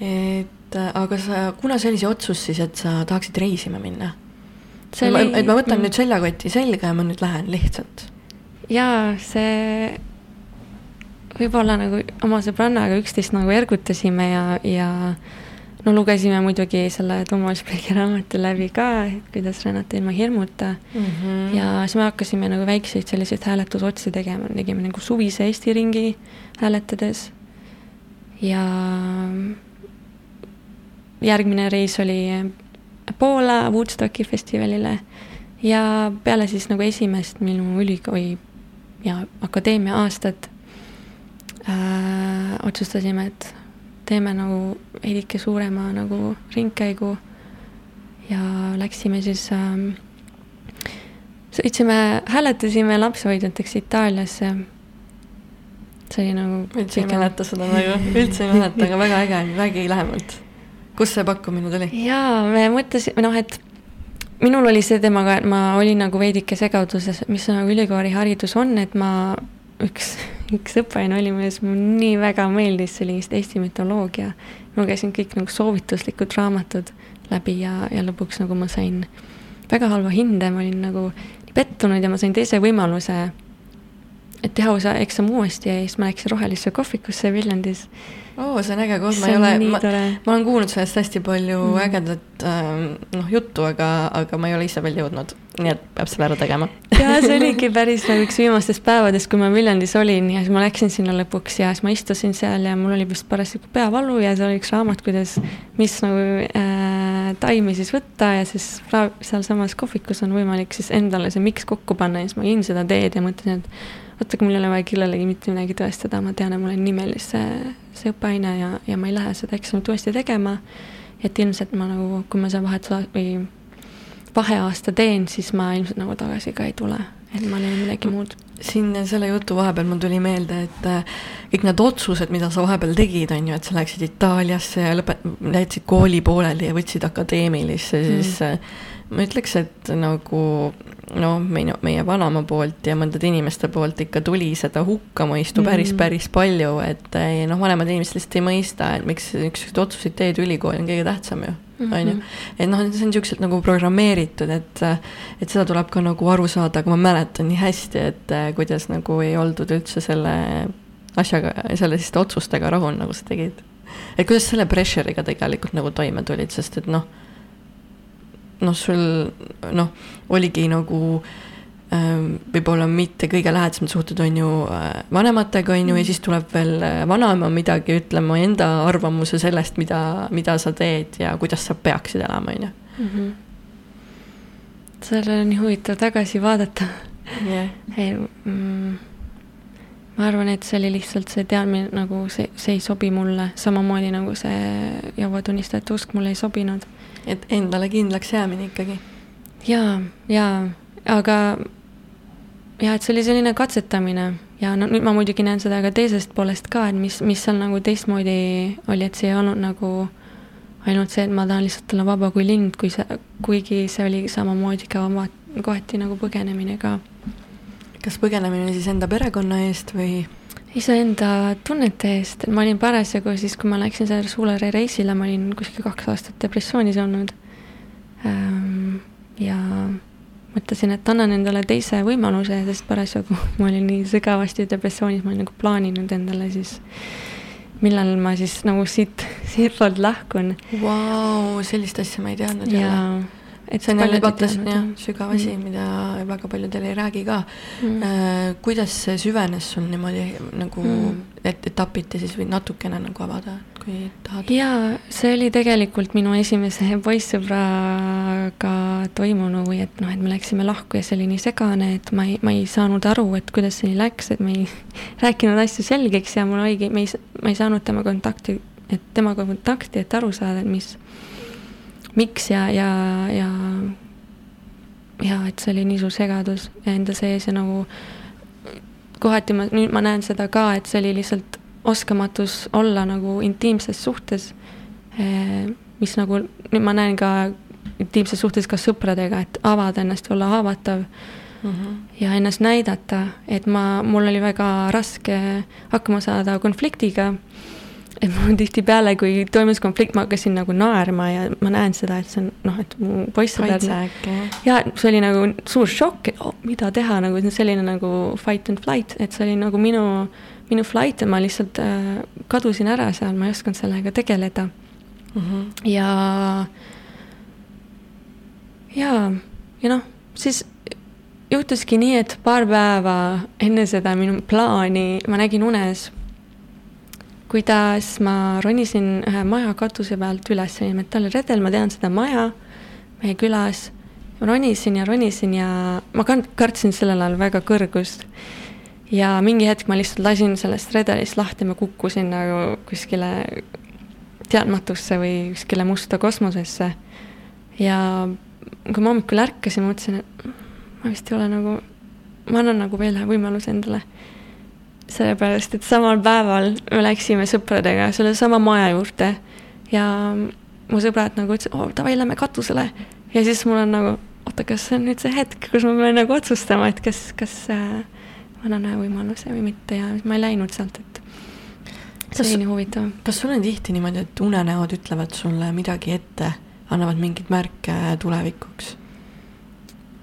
B: et aga sa, kuna see oli see otsus siis, et sa tahaksid reisima minna?
C: See oli.
B: et ma võtan nüüd seljakoti selga ja ma nüüd lähen lihtsalt.
C: jaa, see võib-olla nagu oma sõbrannaga üksteist nagu ergutasime ja, ja no lugesime muidugi selle Toomas Pegi raamatu läbi ka, et kuidas rännata ilma hirmuta
B: Mm -hmm.
C: ja siis me hakkasime nagu väikseid selliseid hääletusotsi tegema, tegime nagu suvise Eesti ringi hääletades. ja järgmine reis oli Poola Woodstocki festivalile ja peale siis nagu esimest minu ülikooli ja akadeemia aastat äh, otsustasime, et teeme nagu veidike suurema nagu ringkäigu ja läksime siis ähm, sõitsime, hääletasime lapsehoidjateks Itaaliasse. see oli nagu.
B: üldse ei mäleta seda nagu, üldse ei mäleta, aga väga äge, räägi lähemalt. Kust see pakkumine tuli?
C: jaa, me mõtlesime, noh, et minul oli see temaga, et ma olin nagu veidike segaduses, mis nagu ülikooliharidus on, et ma, üks, üks õppeaine oli, milles mulle nii väga meeldis, see oli vist Eesti mütoloogia. ma lugesin kõik nagu soovituslikud raamatud läbi ja, ja lõpuks nagu ma sain väga halva hinde, ma olin nagu pettunud ja ma sain teise võimaluse, et teha osa eksam uuesti ja siis ma läksin Rohelisse kohvikusse Viljandis.
B: oo, see on äge koht, ma ei ole, ma, ma olen kuulnud sellest hästi palju mm. Ägedat ähm, noh, juttu, aga, aga ma ei ole ise veel jõudnud, nii et peab selle ära tegema.
C: ja see oligi päris nagu üks viimastest päevadest, kui ma Viljandis olin ja siis ma läksin sinna lõpuks ja siis ma istusin seal ja mul oli vist parasjagu peavalu ja seal oli üks raamat, kuidas, mis nagu äh, taimi siis võtta ja siis sealsamas kohvikus on võimalik siis endale see miks kokku panna ja siis ma jõin seda teed ja mõtlesin, et oota, aga mul ei ole vaja kellelegi mitte midagi tõestada, ma tean, et mul on nimelis see, see õppeaine ja, ja ma ei lähe seda eksamit uuesti tegema. et ilmselt ma nagu, kui ma seda vahetus- või vaheaasta teen, siis ma ilmselt nagu tagasi ka ei tule, et ma leian midagi muud.
B: siin selle jutu vahepeal mul tuli meelde, et äh, kõik need otsused, mida sa vahepeal tegid, on ju, et sa läksid Itaaliasse ja lõpet-, jätsid kooli pooleli ja võtsid akadeemilisse mm., siis äh, ma ütleks, et nagu noh, meie, meie vanaema poolt ja mõndade inimeste poolt ikka tuli seda hukkamõistu päris
C: Mm.
B: päris palju, et eh, noh, vanemad inimesed lihtsalt ei mõista, et miks niisuguseid otsuseid teed, ülikool on kõige tähtsam ju, on ju. et noh, see on niisugused nagu programmeeritud, et, et seda tuleb ka nagu aru saada, aga ma mäletan nii hästi, et eh, kuidas nagu ei oldud üldse selle asjaga, selliste otsustega rahul, nagu sa tegid. et kuidas selle pressure'iga tegelikult nagu toime tulid, sest et noh noh, sul noh, oligi nagu ähm, võib-olla mitte kõige lähedasemad suhted on ju äh, vanematega, on ju, ja siis tuleb veel äh, vanaema midagi ütlema enda arvamuse sellest, mida, mida sa teed ja kuidas sa peaksid elama, on ju.
C: Mhm. sellele on nii huvitav tagasi vaadata
B: jah,
C: ei mm,, ma arvan, et see oli lihtsalt see teadmine nagu see, see ei sobi mulle, samamoodi nagu see Jehova tunnistajate usk mulle ei sobinud.
B: et endale kindlaks jäämine ikkagi.
C: jaa, jaa, aga jah, et see oli selline katsetamine ja no nüüd ma muidugi näen seda ka teisest poolest ka, et mis, mis seal nagu teistmoodi oli, et see ei olnud nagu ainult see, et ma tahan lihtsalt olla vaba kui lind, kui see, kuigi see oli samamoodi ka oma, kohati nagu põgenemine ka.
B: Kas põgenemine siis enda perekonna eest või?
C: iseenda tunnete eest, ma olin parasjagu siis, kui ma läksin sellele Suulere reisile, ma olin kuskil kaks aastat depressioonis olnud. Ehm, ja mõtlesin, et annan endale teise võimaluse, sest parasjagu ma olin nii sügavasti depressioonis, ma olin nagu plaaninud endale siis, millal ma siis nagu siit, siitpoolt lahkun.
B: Vau, sellist asja ma ei teadnud
C: jälle
B: et see on jälle vaata sügav asi mm., mida väga paljudel ei räägi ka mm.. Äh, kuidas see süvenes sul niimoodi nagu mm., et etapiti siis või natukene nagu avada, kui tahad?
C: jaa, see oli tegelikult minu esimese poissõbraga toimunu või et noh, et me läksime lahku ja see oli nii segane, et ma ei, ma ei saanud aru, et kuidas see nii läks, et me ei rääkinud asju selgeks ja mul oligi, me ei, ma ei saanud tema kontakti, et temaga kontakti, et aru saada, et mis miks ja, ja, ja ja et see oli nii suur segadus enda sees ja nagu kohati ma, nüüd ma näen seda ka, et see oli lihtsalt oskamatus olla nagu intiimses suhtes. Eh, mis nagu, nüüd ma näen ka intiimses suhtes ka sõpradega, et avada ennast, olla haavatav mm. -hmm. ja ennast näidata, et ma, mul oli väga raske hakkama saada konfliktiga et mul tihtipeale, kui toimus konflikt, ma hakkasin nagu naerma ja ma näen seda, et see on noh, et mu poissõber. ja see oli nagu suur šokk, et oh, mida teha, nagu selline nagu fight and flight, et see oli nagu minu, minu flight ja ma lihtsalt äh, kadusin ära seal, ma ei osanud sellega tegeleda mm. -hmm. ja, ja, ja noh, siis juhtuski nii, et paar päeva enne seda minu plaani ma nägin unes kuidas ma ronisin ühe maja katuse pealt üles, see oli metallredel, ma tean seda maja meie külas. ronisin ja ronisin ja ma kartsin sellel ajal väga kõrgust. ja mingi hetk ma lihtsalt lasin sellest redelist lahti, ma kukkusin nagu kuskile teadmatusse või kuskile musta kosmosesse. ja kui ma hommikul ärkasin, mõtlesin, et ma vist ei ole nagu, ma annan nagu veel ühe võimaluse endale sellepärast, et samal päeval me läksime sõpradega sellesama maja juurde ja mu sõbrad nagu ütlesid, oo davai, lähme katusele. ja siis mul on nagu, oota, kas see on nüüd see hetk, kus ma pean nagu otsustama, et kas, kas äh, annan ühe võimaluse või mitte ja ma ei läinud sealt, et see oli nii huvitav.
B: kas sul on tihti niimoodi, et unenäod ütlevad sulle midagi ette, annavad mingeid märke tulevikuks?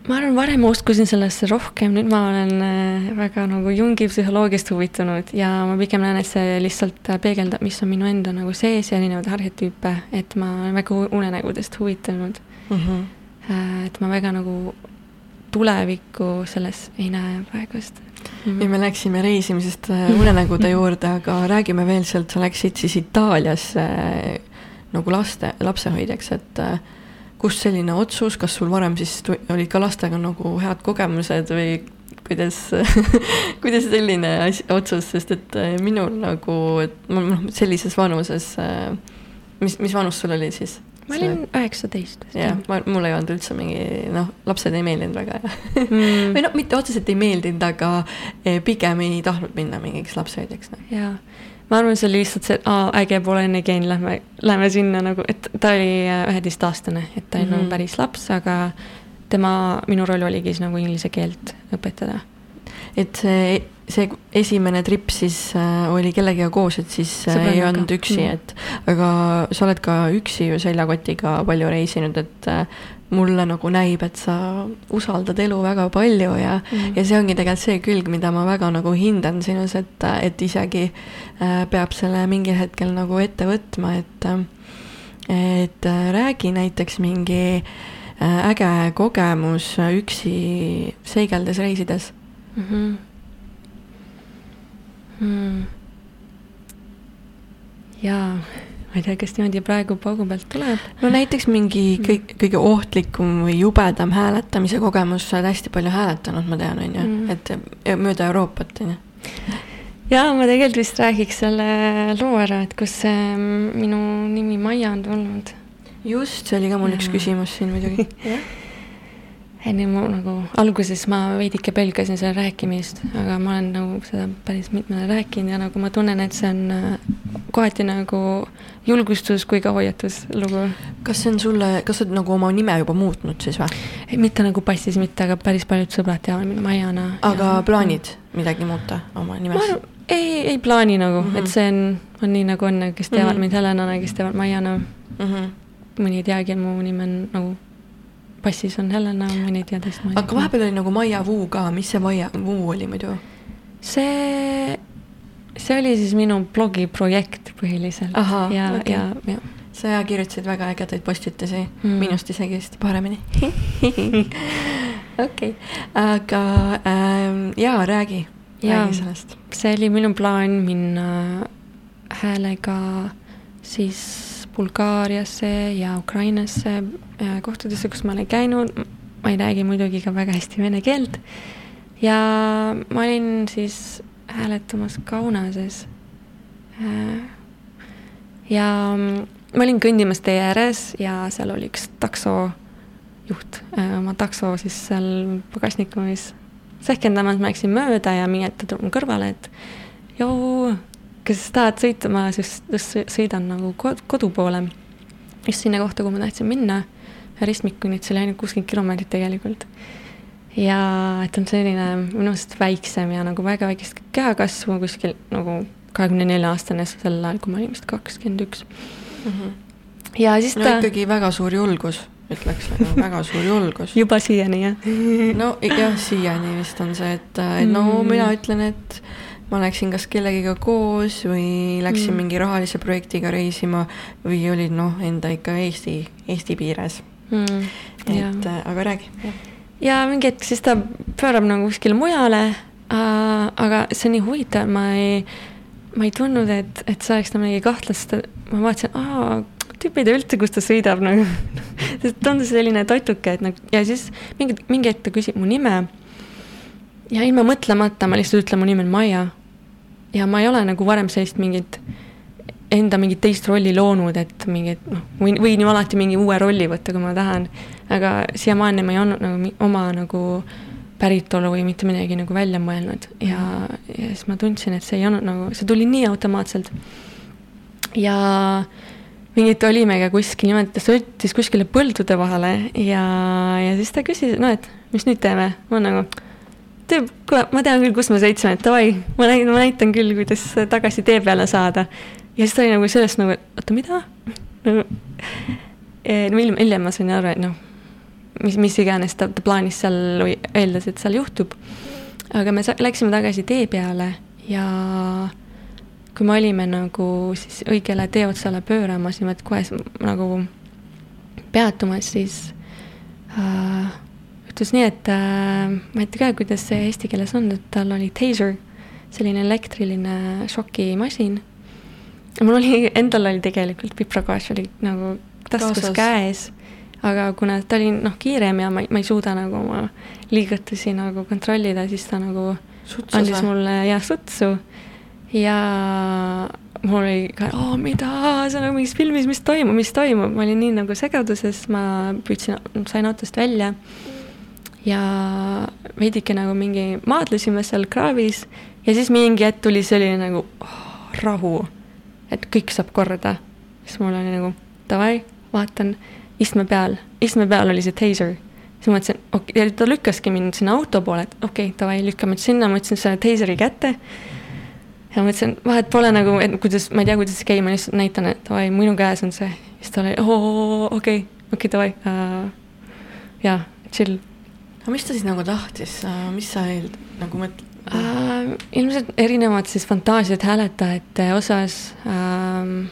C: Ma arvan, varem ma uskusin sellesse rohkem, nüüd ma olen äh, väga nagu Jungi psühholoogiast huvitunud ja ma pigem näen, et see lihtsalt äh, peegeldab, mis on minu enda nagu sees ja erinevaid arhetüüpe, et ma olen väga unenägudest huvitunud mm. -hmm. et ma väga nagu tulevikku selles ei näe praegust
B: mm. ja me läksime reisimisest unenägude juurde, aga räägime veel sealt, sa läksid siis Itaaliasse nagu laste, lapsehoidjaks, et äh, kust selline otsus, kas sul varem siis olid ka lastega nagu head kogemused või kuidas kuidas selline asi, otsus, sest et äh, minul nagu, et ma noh, sellises vanuses, äh, mis, mis vanus sul oli siis?
C: ma olin üheksateist.
B: jah, ma, mulle ei olnud üldse mingi noh, lapsed ei meeldinud väga mm. või noh, mitte otseselt ei meeldinud, aga eh, pigem ei tahtnud minna mingiks lapsehoidjaks no..
C: jaa ma arvan, see oli lihtsalt see, et aa, äge, pole enne käinud, lähme, lähme sinna nagu, et ta oli äh, üheteistaastane, et ta oli mm -hmm. nagu päris laps, aga tema, minu roll oligi siis nagu inglise keelt õpetada.
B: et see, see esimene trip siis äh, oli kellegagi koos, et siis äh, ei olnud üksi mm, -hmm. et aga sa oled ka üksi ju seljakotiga palju reisinud, et mulle nagu näib, et sa usaldad elu väga palju ja mm., ja see ongi tegelikult see külg, mida ma väga nagu hindan sinus, et, et isegi äh, peab selle mingil hetkel nagu ette võtma, et, et äh, räägi näiteks mingi äh, äge kogemus üksi seigeldes, reisides mm. -hmm.
C: Mm. jaa ma ei tea, kas niimoodi praegu paugu pealt tuleb.
B: no näiteks mingi mm. kõik, kõige ohtlikum või jubedam hääletamise kogemus, sa oled hästi palju hääletanud, ma tean, on ju, mm. et mööda Euroopat, on ju.
C: jaa, ma tegelikult vist räägiks selle loo ära, et kust see minu nimi Maia on tulnud.
B: just, see oli ka mul ja. üks küsimus siin muidugi
C: enne ma nagu, alguses ma veidike pelgasin selle rääkimist, aga ma olen nagu seda päris mitmele rääkinud ja nagu ma tunnen, et see on kohati nagu julgustus kui ka hoiatuslugu.
B: kas see on sulle, kas sa oled nagu oma nime juba muutnud siis või?
C: mitte nagu passis mitte, aga päris paljud sõbrad teavad mind Maiana.
B: aga ja, plaanid midagi muuta oma nimes?
C: ei, ei plaani nagu mm, -hmm. et see on, on nii nagu on, kes teavad mm -hmm. mind Helenana, kes teavad Maiana mm. -hmm. mõni ei teagi, et mu nimi on nagu passis on Helena, mõni tea teist.
B: aga vahepeal oli nagu Maia Vuu ka, mis see Maia Vuu oli muidu?
C: see see oli siis minu blogiprojekt põhiliselt. ja okay., ja, ja.
B: sa kirjutasid väga ägedaid postitusi mm., minust isegi vist paremini okei okay., aga ähm, jaa, räägi, räägi sellest.
C: see oli minu plaan minna häälega siis Bulgaariasse ja Ukrainasse äh, kohtadesse, kus ma olen käinud. ma ei räägi muidugi ka väga hästi vene keelt. ja ma olin siis hääletamas Kaunases. Äh, ja mm, ma olin kõndimas tee ääres ja seal oli üks taksojuht äh, oma takso siis seal pagasnikumis sehkendamas, ma läksin mööda ja mingi hetk ta tuleb mu kõrvale, et joo, kas tahad sõita, ma just sõidan nagu kodu poole. just sinna kohta, kuhu ma tahtsin minna. ristmikuni, et see oli ainult kuuskümmend kilomeetrit tegelikult ja et on selline minu arust väiksem ja nagu väga väikest kehakasvu kuskil nagu kahekümne nelja aastane sel ajal, kui ma olin vist kakskümmend üks. Mhm.
B: ja siis ta no ikkagi väga suur julgus, ütleks nagu väga suur julgus
C: juba siiani, jah?
B: no jah, siiani vist on see, et, et no mm. mina ütlen, et ma läksin kas kellegiga koos või läksin mm. mingi rahalise projektiga reisima või olid noh, enda ikka Eesti, Eesti piires mm.. et ja. aga räägi
C: ja mingi hetk siis ta pöörab nagu kuskile mujale äh,. aga see on nii huvitav, ma ei, ma ei tundnud, et, et see oleks nagu midagi kahtlast. ma vaatasin, aa, tüüp ei tea üldse, kus ta sõidab nagu sest tundus selline totuke, et nagu ja siis mingi, mingi hetk ta küsib mu nime. Ja ilma mõtlemata ma lihtsalt ütlen, mu nimi on Maia. ja ma ei ole nagu varem sellist mingit enda mingit teist rolli loonud, et mingit noh, võin, võin ju alati mingi uue rolli võtta, kui ma tahan. aga siiamaani ma ei olnud nagu oma nagu päritolu või mitte midagi nagu välja mõelnud ja, ja siis ma tundsin, et see ei olnud nagu, see tuli nii automaatselt. ja mingit olimegi kuskil niimoodi, ta sõitis kuskile põldude vahele ja, ja siis ta küsis, no et mis nüüd teeme, ma nagu kuule, ma tean küll, kus me sõitsime, et davai, ma näitan, ma näitan küll, kuidas tagasi tee peale saada ja siis ta oli nagu sellest nagu, et oota, mida? nagu hiljem, hiljem ma sain aru, et noh, mis, mis iganes ta, ta plaanis seal või eeldas, et seal juhtub. aga me läksime tagasi tee peale ja kui me olime nagu siis õigele tee otsale pööramas, niimoodi kohe nagu peatumas, siis äh, juhtus nii, et äh, ma ei tea ka, kuidas see eesti keeles on, et tal oli taser, selline elektriline šokimasin. Mul oli, endal oli tegelikult piprakoas oli nagu taskus Kaasas. käes, aga kuna ta oli noh, kiirem ja ma, ma ei suuda nagu oma liigutusi nagu kontrollida, siis ta nagu Sutsus andis või? mulle jah sutsu. Ja mul oli ka, mida, see on nagu mingis filmis, mis toimub, mis toimub, ma olin nii nagu segaduses, ma püüdsin, sain autost välja ja veidike nagu mingi maadlesime seal kraavis ja siis mingi hetk tuli selline nagu oh, rahu et kõik saab korda. siis mul oli nagu davai, vaatan, istme peal, istme peal oli see teiser. siis ma mõtlesin, okei okay,, ta lükkaski mind sinna auto poole, et okei okay,, davai, lükkame sinna, ma võtsin selle teiseri kätte. ja mõtlesin, vahet pole nagu, et kuidas, ma ei tea, kuidas see käib, ma lihtsalt näitan, et davai, minu käes on see. siis ta oli, oo, okei, okei, davai uh,. jaa, chill.
B: Aga mis ta siis nagu tahtis, mis sa nagu mõtled?
C: äh,? ilmselt erinevad siis fantaasiad hääletajate osas ähm,.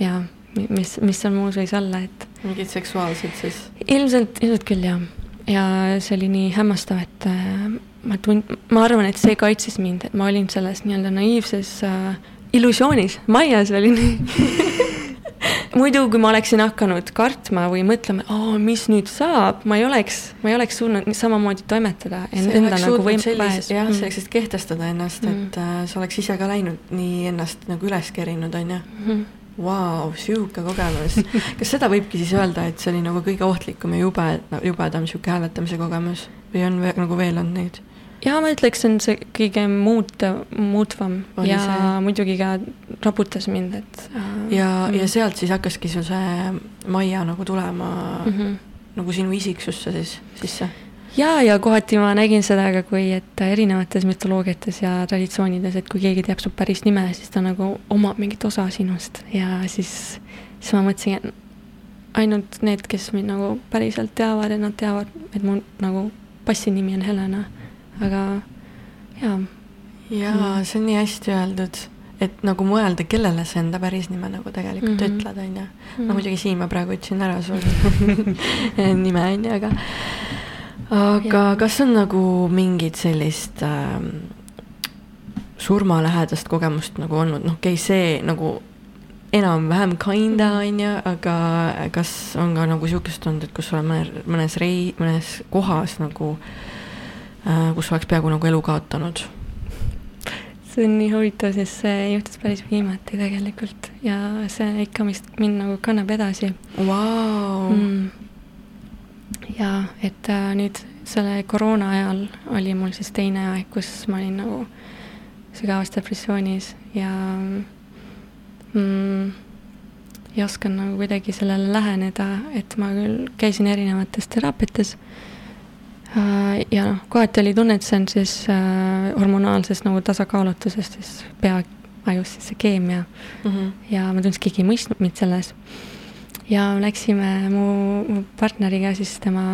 C: ja mis, mis seal muus võis olla, et.
B: mingid seksuaalsed siis?
C: ilmselt, ilmselt küll jah. ja see oli nii hämmastav, et äh, ma tund-, ma arvan, et see kaitses mind, et ma olin selles nii-öelda naiivses äh, illusioonis, maias olin muidu, kui ma oleksin hakanud kartma või mõtlema, mis nüüd saab, ma ei oleks, ma ei oleks suutnud samamoodi toimetada nagu võim-.
B: jah mm., sa oleksid kehtestada ennast mm., et äh, sa oleks ise ka läinud nii ennast nagu üles kerinud, on ju mm.. Vau, sihuke kogemus. kas seda võibki siis öelda, et see oli nagu kõige ohtlikum ja jube, jubedam sihuke hääletamise kogemus või on veel, nagu veel on neid?
C: Ja ma ütleks, see on see kõige muutev, muutvam
B: Oli
C: ja
B: see?
C: muidugi ka raputas mind, et äh,
B: ja mm, ja sealt siis hakkaski sul see Maia nagu tulema mm.
C: -hmm.
B: nagu sinu isiksusse siis sisse?
C: ja, ja kohati ma nägin seda ka, kui et erinevates mütoloogiates ja traditsioonides, et kui keegi teab su päris nime, siis ta nagu omab mingit osa sinust ja siis, siis ma mõtlesin, et ainult need, kes mind nagu päriselt teavad, et nad teavad, et mu nagu passinimi on Helena, aga jaa.
B: jaa
C: Mm.
B: see on nii hästi öeldud, et nagu mõelda, kellele sa enda päris nime nagu tegelikult mm
C: Mhm.
B: -hmm. ütled, on ju. No muidugi Siim ma praegu ütlesin ära sul nime, on ju, aga aga
C: Jaa.
B: kas on nagu mingit sellist äh, surmalähedast kogemust nagu olnud, noh, okei okay,, see nagu enam-vähem kinda,
C: Mhm.
B: on ju, aga kas on ka nagu sihukest olnud, et kus sa oled mõne, mõnes rei-, mõnes kohas nagu äh, kus oleks peaaegu nagu elu kaotanud?
C: see on nii huvitav, sest see juhtus päris viimati tegelikult ja see ikka vist mind nagu kannab edasi
B: Vau.
C: mm.. ja et äh, nüüd selle koroona ajal oli mul siis teine aeg, kus ma olin nagu sügavas depressioonis ja mm, ei osanud nagu kuidagi sellele läheneda, et ma küll käisin erinevates teraapiates äh, ja noh, kohati oli tunne, et see on siis äh, hormonaalsest nagu tasakaalutusest siis pea ajus siis see keemia
B: mm. -hmm.
C: ja ma tundsin, et keegi ei mõistnud mind selles. ja läksime mu, mu partneriga siis tema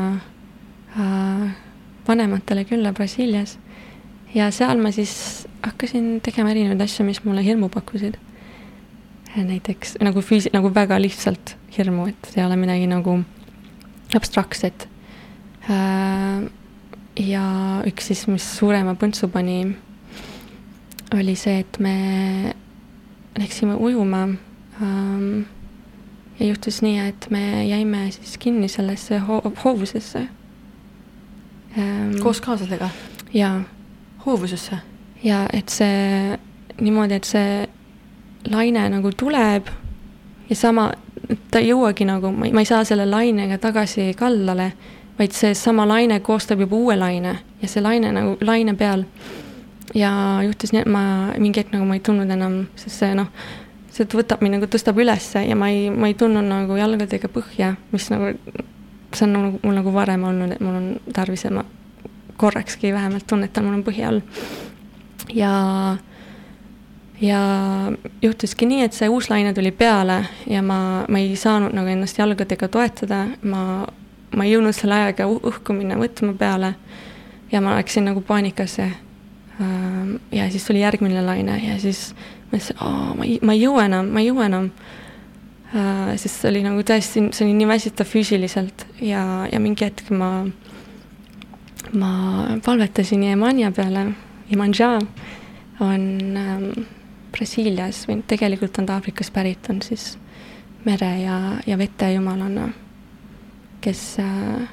C: äh, vanematele külla Brasiilias ja seal ma siis hakkasin tegema erinevaid asju, mis mulle hirmu pakkusid. näiteks nagu füüsi-, nagu väga lihtsalt hirmu, et ei ole midagi nagu abstraktset äh, ja üks siis, mis suurema põntsu pani, oli see, et me läksime ujuma ähm, ja juhtus nii, et me jäime siis kinni sellesse ho hoovusesse ähm,.
B: koos kaaslastega
C: jaa,
B: hoovusesse?
C: ja et see niimoodi, et see laine nagu tuleb ja sama, ta ei jõuagi nagu, ma ei, saa selle lainega tagasi kaldale, vaid seesama laine koostab juba uue laine ja see laine nagu laine peal. ja juhtus nii, et ma mingi hetk nagu ma ei tundnud enam, sest see noh, see võtab mind nagu, tõstab ülesse ja ma ei, ma ei tundnud nagu jalgadega põhja, mis nagu, see on nagu mul nagu varem olnud, et mul on tarvis, et ma korrakski vähemalt tunnetan, mul on põhi all. ja ja juhtuski nii, et see uus laine tuli peale ja ma, ma ei saanud nagu ennast jalgadega toetada, ma, ma ei jõudnud selle ajaga õhku minna võtma peale ja ma läksin nagu paanikasse. ja siis tuli järgmine laine ja siis ma ütlesin, ma ei, ma ei jõua enam, ma ei jõua enam. sest see oli nagu tõesti, see oli nii väsitav füüsiliselt ja, ja mingi hetk ma, ma palvetasin Jemanja peale, Jemanja on ähm, Brasiilias või tegelikult on ta Aafrikast pärit, on siis mere ja, ja vete jumalana, kes äh,,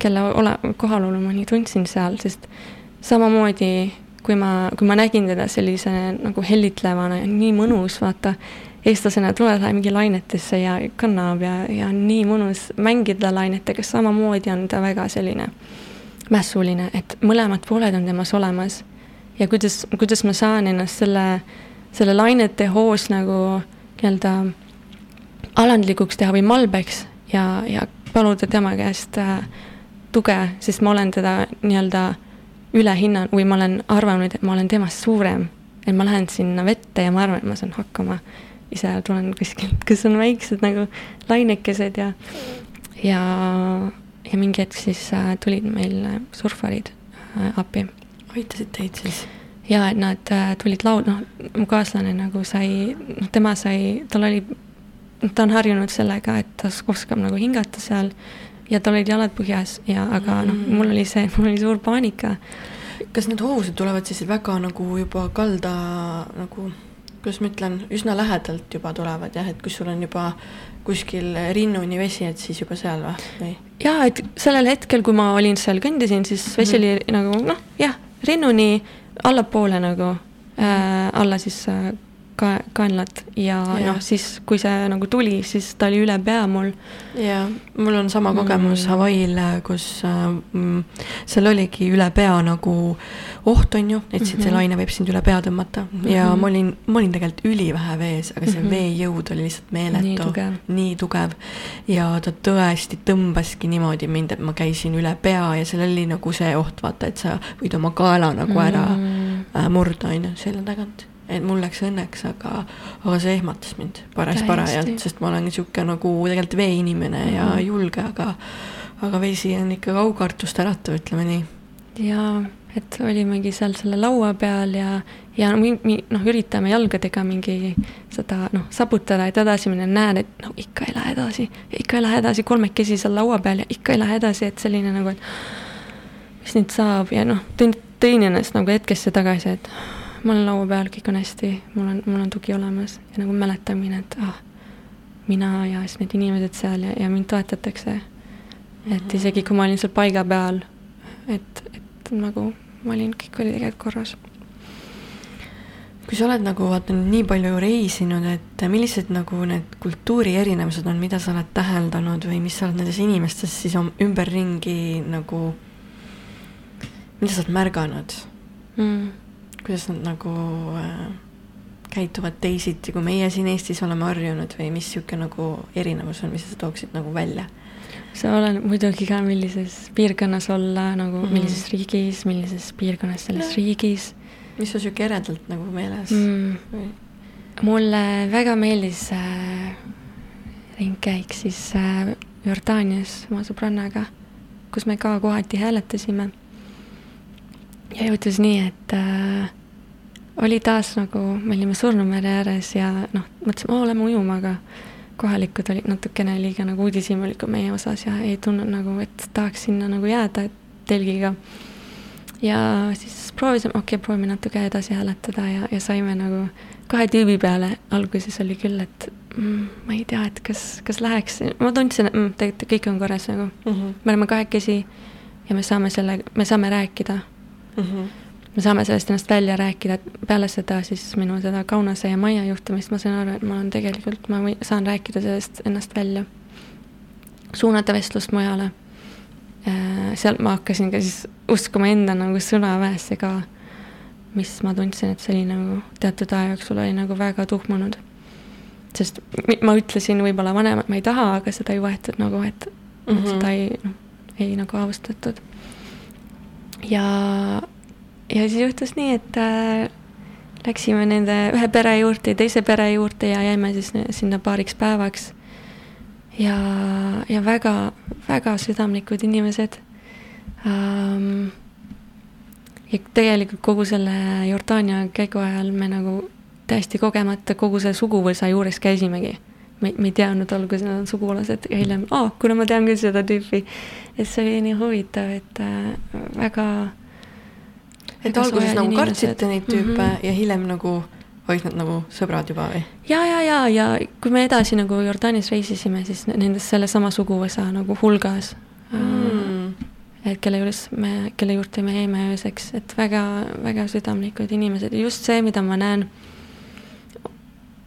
C: kelle ole, kohalolu ma nii tundsin seal, sest samamoodi kui ma, kui ma nägin teda sellise nagu hellitlevana ja nii mõnus, vaata, eestlasena tuled mingi lainetesse ja kannab ja, ja nii mõnus mängida lainetega, samamoodi on ta väga selline mässuline, et mõlemad pooled on temas olemas. Ja kuidas, kuidas ma saan ennast selle, selle lainete hoos nagu nii-öelda alandlikuks teha või malbeks ja, ja paluda tema käest äh, tuge, sest ma olen teda nii-öelda üle hinnanud või ma olen arvanud, et ma olen temast suurem. et ma lähen sinna vette ja ma arvan, et ma saan hakkama. ise tulen kuskilt, kus on väiksed nagu lainekesed ja, ja, ja mingi hetk siis äh, tulid meil äh, surfarid äh, appi
B: aitasid teid siis?
C: ja et nad äh, tulid laud-, noh, mu kaaslane nagu sai, noh, tema sai, tal oli, ta on harjunud sellega, et ta oskab nagu hingata seal ja tal olid jalad põhjas ja, aga noh,
B: Mm.
C: mul oli see, mul oli suur paanika.
B: kas need hoovused tulevad siis väga nagu juba kalda nagu, kuidas ma ütlen, üsna lähedalt juba tulevad jah, et kui sul on juba kuskil rinnuni vesi, et siis juba seal või,
C: jaa, et sellel hetkel, kui ma olin seal, kõndisin, siis vesi oli
B: Mhm.
C: nagu noh, jah, rinnuni allapoole nagu äh,, alla siis äh, ka kaenlat ja
B: Jah.
C: noh, siis kui see nagu tuli, siis ta oli üle pea mul.
B: jaa, mul on sama kogemus
C: Mm.
B: Hawaii'l, kus äh, mm, seal oligi üle pea nagu oht, on ju, et siit see
C: Mhm.
B: laine võib sind üle pea tõmmata ja
C: Mhm.
B: ma olin, ma olin tegelikult ülivähe vees, aga see
C: Mhm.
B: veejõud oli lihtsalt meeletu.
C: Nii tugev.
B: ja ta tõesti tõmbaski niimoodi mind, et ma käisin üle pea ja seal oli nagu see oht, vaata, et sa võid oma kaela nagu ära
C: Mm.
B: äh, murda, on ju, selja tagant. Et mul läks õnneks, aga, aga see ehmatas mind paras-parajalt,
C: Täiesti.
B: sest ma olen niisugune nagu tegelikult veeinimene ja
C: Mhm.
B: julge, aga aga vesi on ikka aukartust äratav, ütleme nii.
C: ja et olimegi seal selle laua peal ja, ja noh, üritame jalgadega mingi seda noh, saputada, et edasi minna, näed, et no ikka ei lähe edasi, ikka ei lähe edasi, kolmekesi seal laua peal ja ikka ei lähe edasi, et selline nagu, et mis nüüd saab ja noh, tõin, tõin ennast nagu hetkesse tagasi, et ma olen laua peal, kõik on hästi, mul on, mul on tugi olemas ja nagu mäletamine, et ah, mina ja siis need inimesed seal ja, ja mind toetatakse. et isegi kui ma olin seal paiga peal, et, et nagu ma olin, kõik oli tegelikult korras.
B: kui sa oled nagu vaata nüüd nii palju reisinud, et millised nagu need kultuuri erinevused on, mida sa oled täheldanud või mis sa oled nendes inimestes siis ümberringi nagu, mida sa oled märganud
C: mm.
B: Kuidas nad nagu äh, käituvad teisiti, kui meie siin Eestis oleme harjunud või mis niisugune nagu erinevus on, mis sa tooksid nagu välja?
C: see oleneb muidugi ka, millises piirkonnas olla nagu mm. -hmm. millises riigis, millises piirkonnas selles
B: Jah.
C: riigis
B: mis sul niisugune eredalt nagu meeles
C: mm..
B: või?
C: mulle väga meeldis äh, ringkäik siis äh, Jordaanias oma sõbrannaga, kus me ka kohati hääletasime. Ja juhtus nii, et äh, oli taas nagu, me olime Surnumere ääres ja noh, mõtlesime, oo, lähme ujuma, aga kohalikud olid natukene liiga nagu uudishimulikud meie osas ja ei tundnud nagu, et tahaks sinna nagu jääda telgiga. ja siis proovisime, okei okay,, proovime natuke edasi hääletada ja, ja saime nagu kahe tüübi peale, alguses oli küll, et mm, ma ei tea, et kas, kas läheks, ma tundsin, et mm, tegelikult kõik on korras nagu
B: mm. -hmm.
C: me oleme kahekesi ja me saame selle, me saame rääkida
B: Mm -hmm.
C: me saame sellest ennast välja rääkida, et peale seda siis minu seda Kaunase ja Maia juhtumist ma sain aru, et ma olen tegelikult, ma või, saan rääkida sellest ennast välja. suunata vestlust mujale. sealt ma hakkasin ka siis uskuma enda nagu sõnaväesse ka, mis ma tundsin, et see oli nagu teatud aja jooksul oli nagu väga tuhmunud. sest ma ütlesin võib-olla vanemad, ma ei taha, aga seda ei võetud nagu, et mm. -hmm. seda ei, noh, ei nagu austatud ja, ja siis juhtus nii, et äh, läksime nende ühe pere juurde ja teise pere juurde ja jäime siis sinna paariks päevaks. ja, ja väga, väga südamlikud inimesed ähm,. ja tegelikult kogu selle Jordaania käigu ajal me nagu täiesti kogemata kogu selle suguvõsa juures käisimegi me, me ei teadnud alguses, nad on sugulased ja hiljem, aa, kuna ma tean küll seda tüüpi. et see oli nii huvitav, et äh, väga.
B: et alguses nagu kartsite neid tüüpe mm -hmm. ja hiljem nagu olid nad nagu sõbrad juba või?
C: ja, ja, ja, ja kui me edasi nagu Jordaanias reisisime, siis nendes sellesama suguvõsa nagu hulgas
B: mm..
C: et kelle juures me, kelle juurde me jäime ööseks, et väga-väga südamlikud inimesed just see, mida ma näen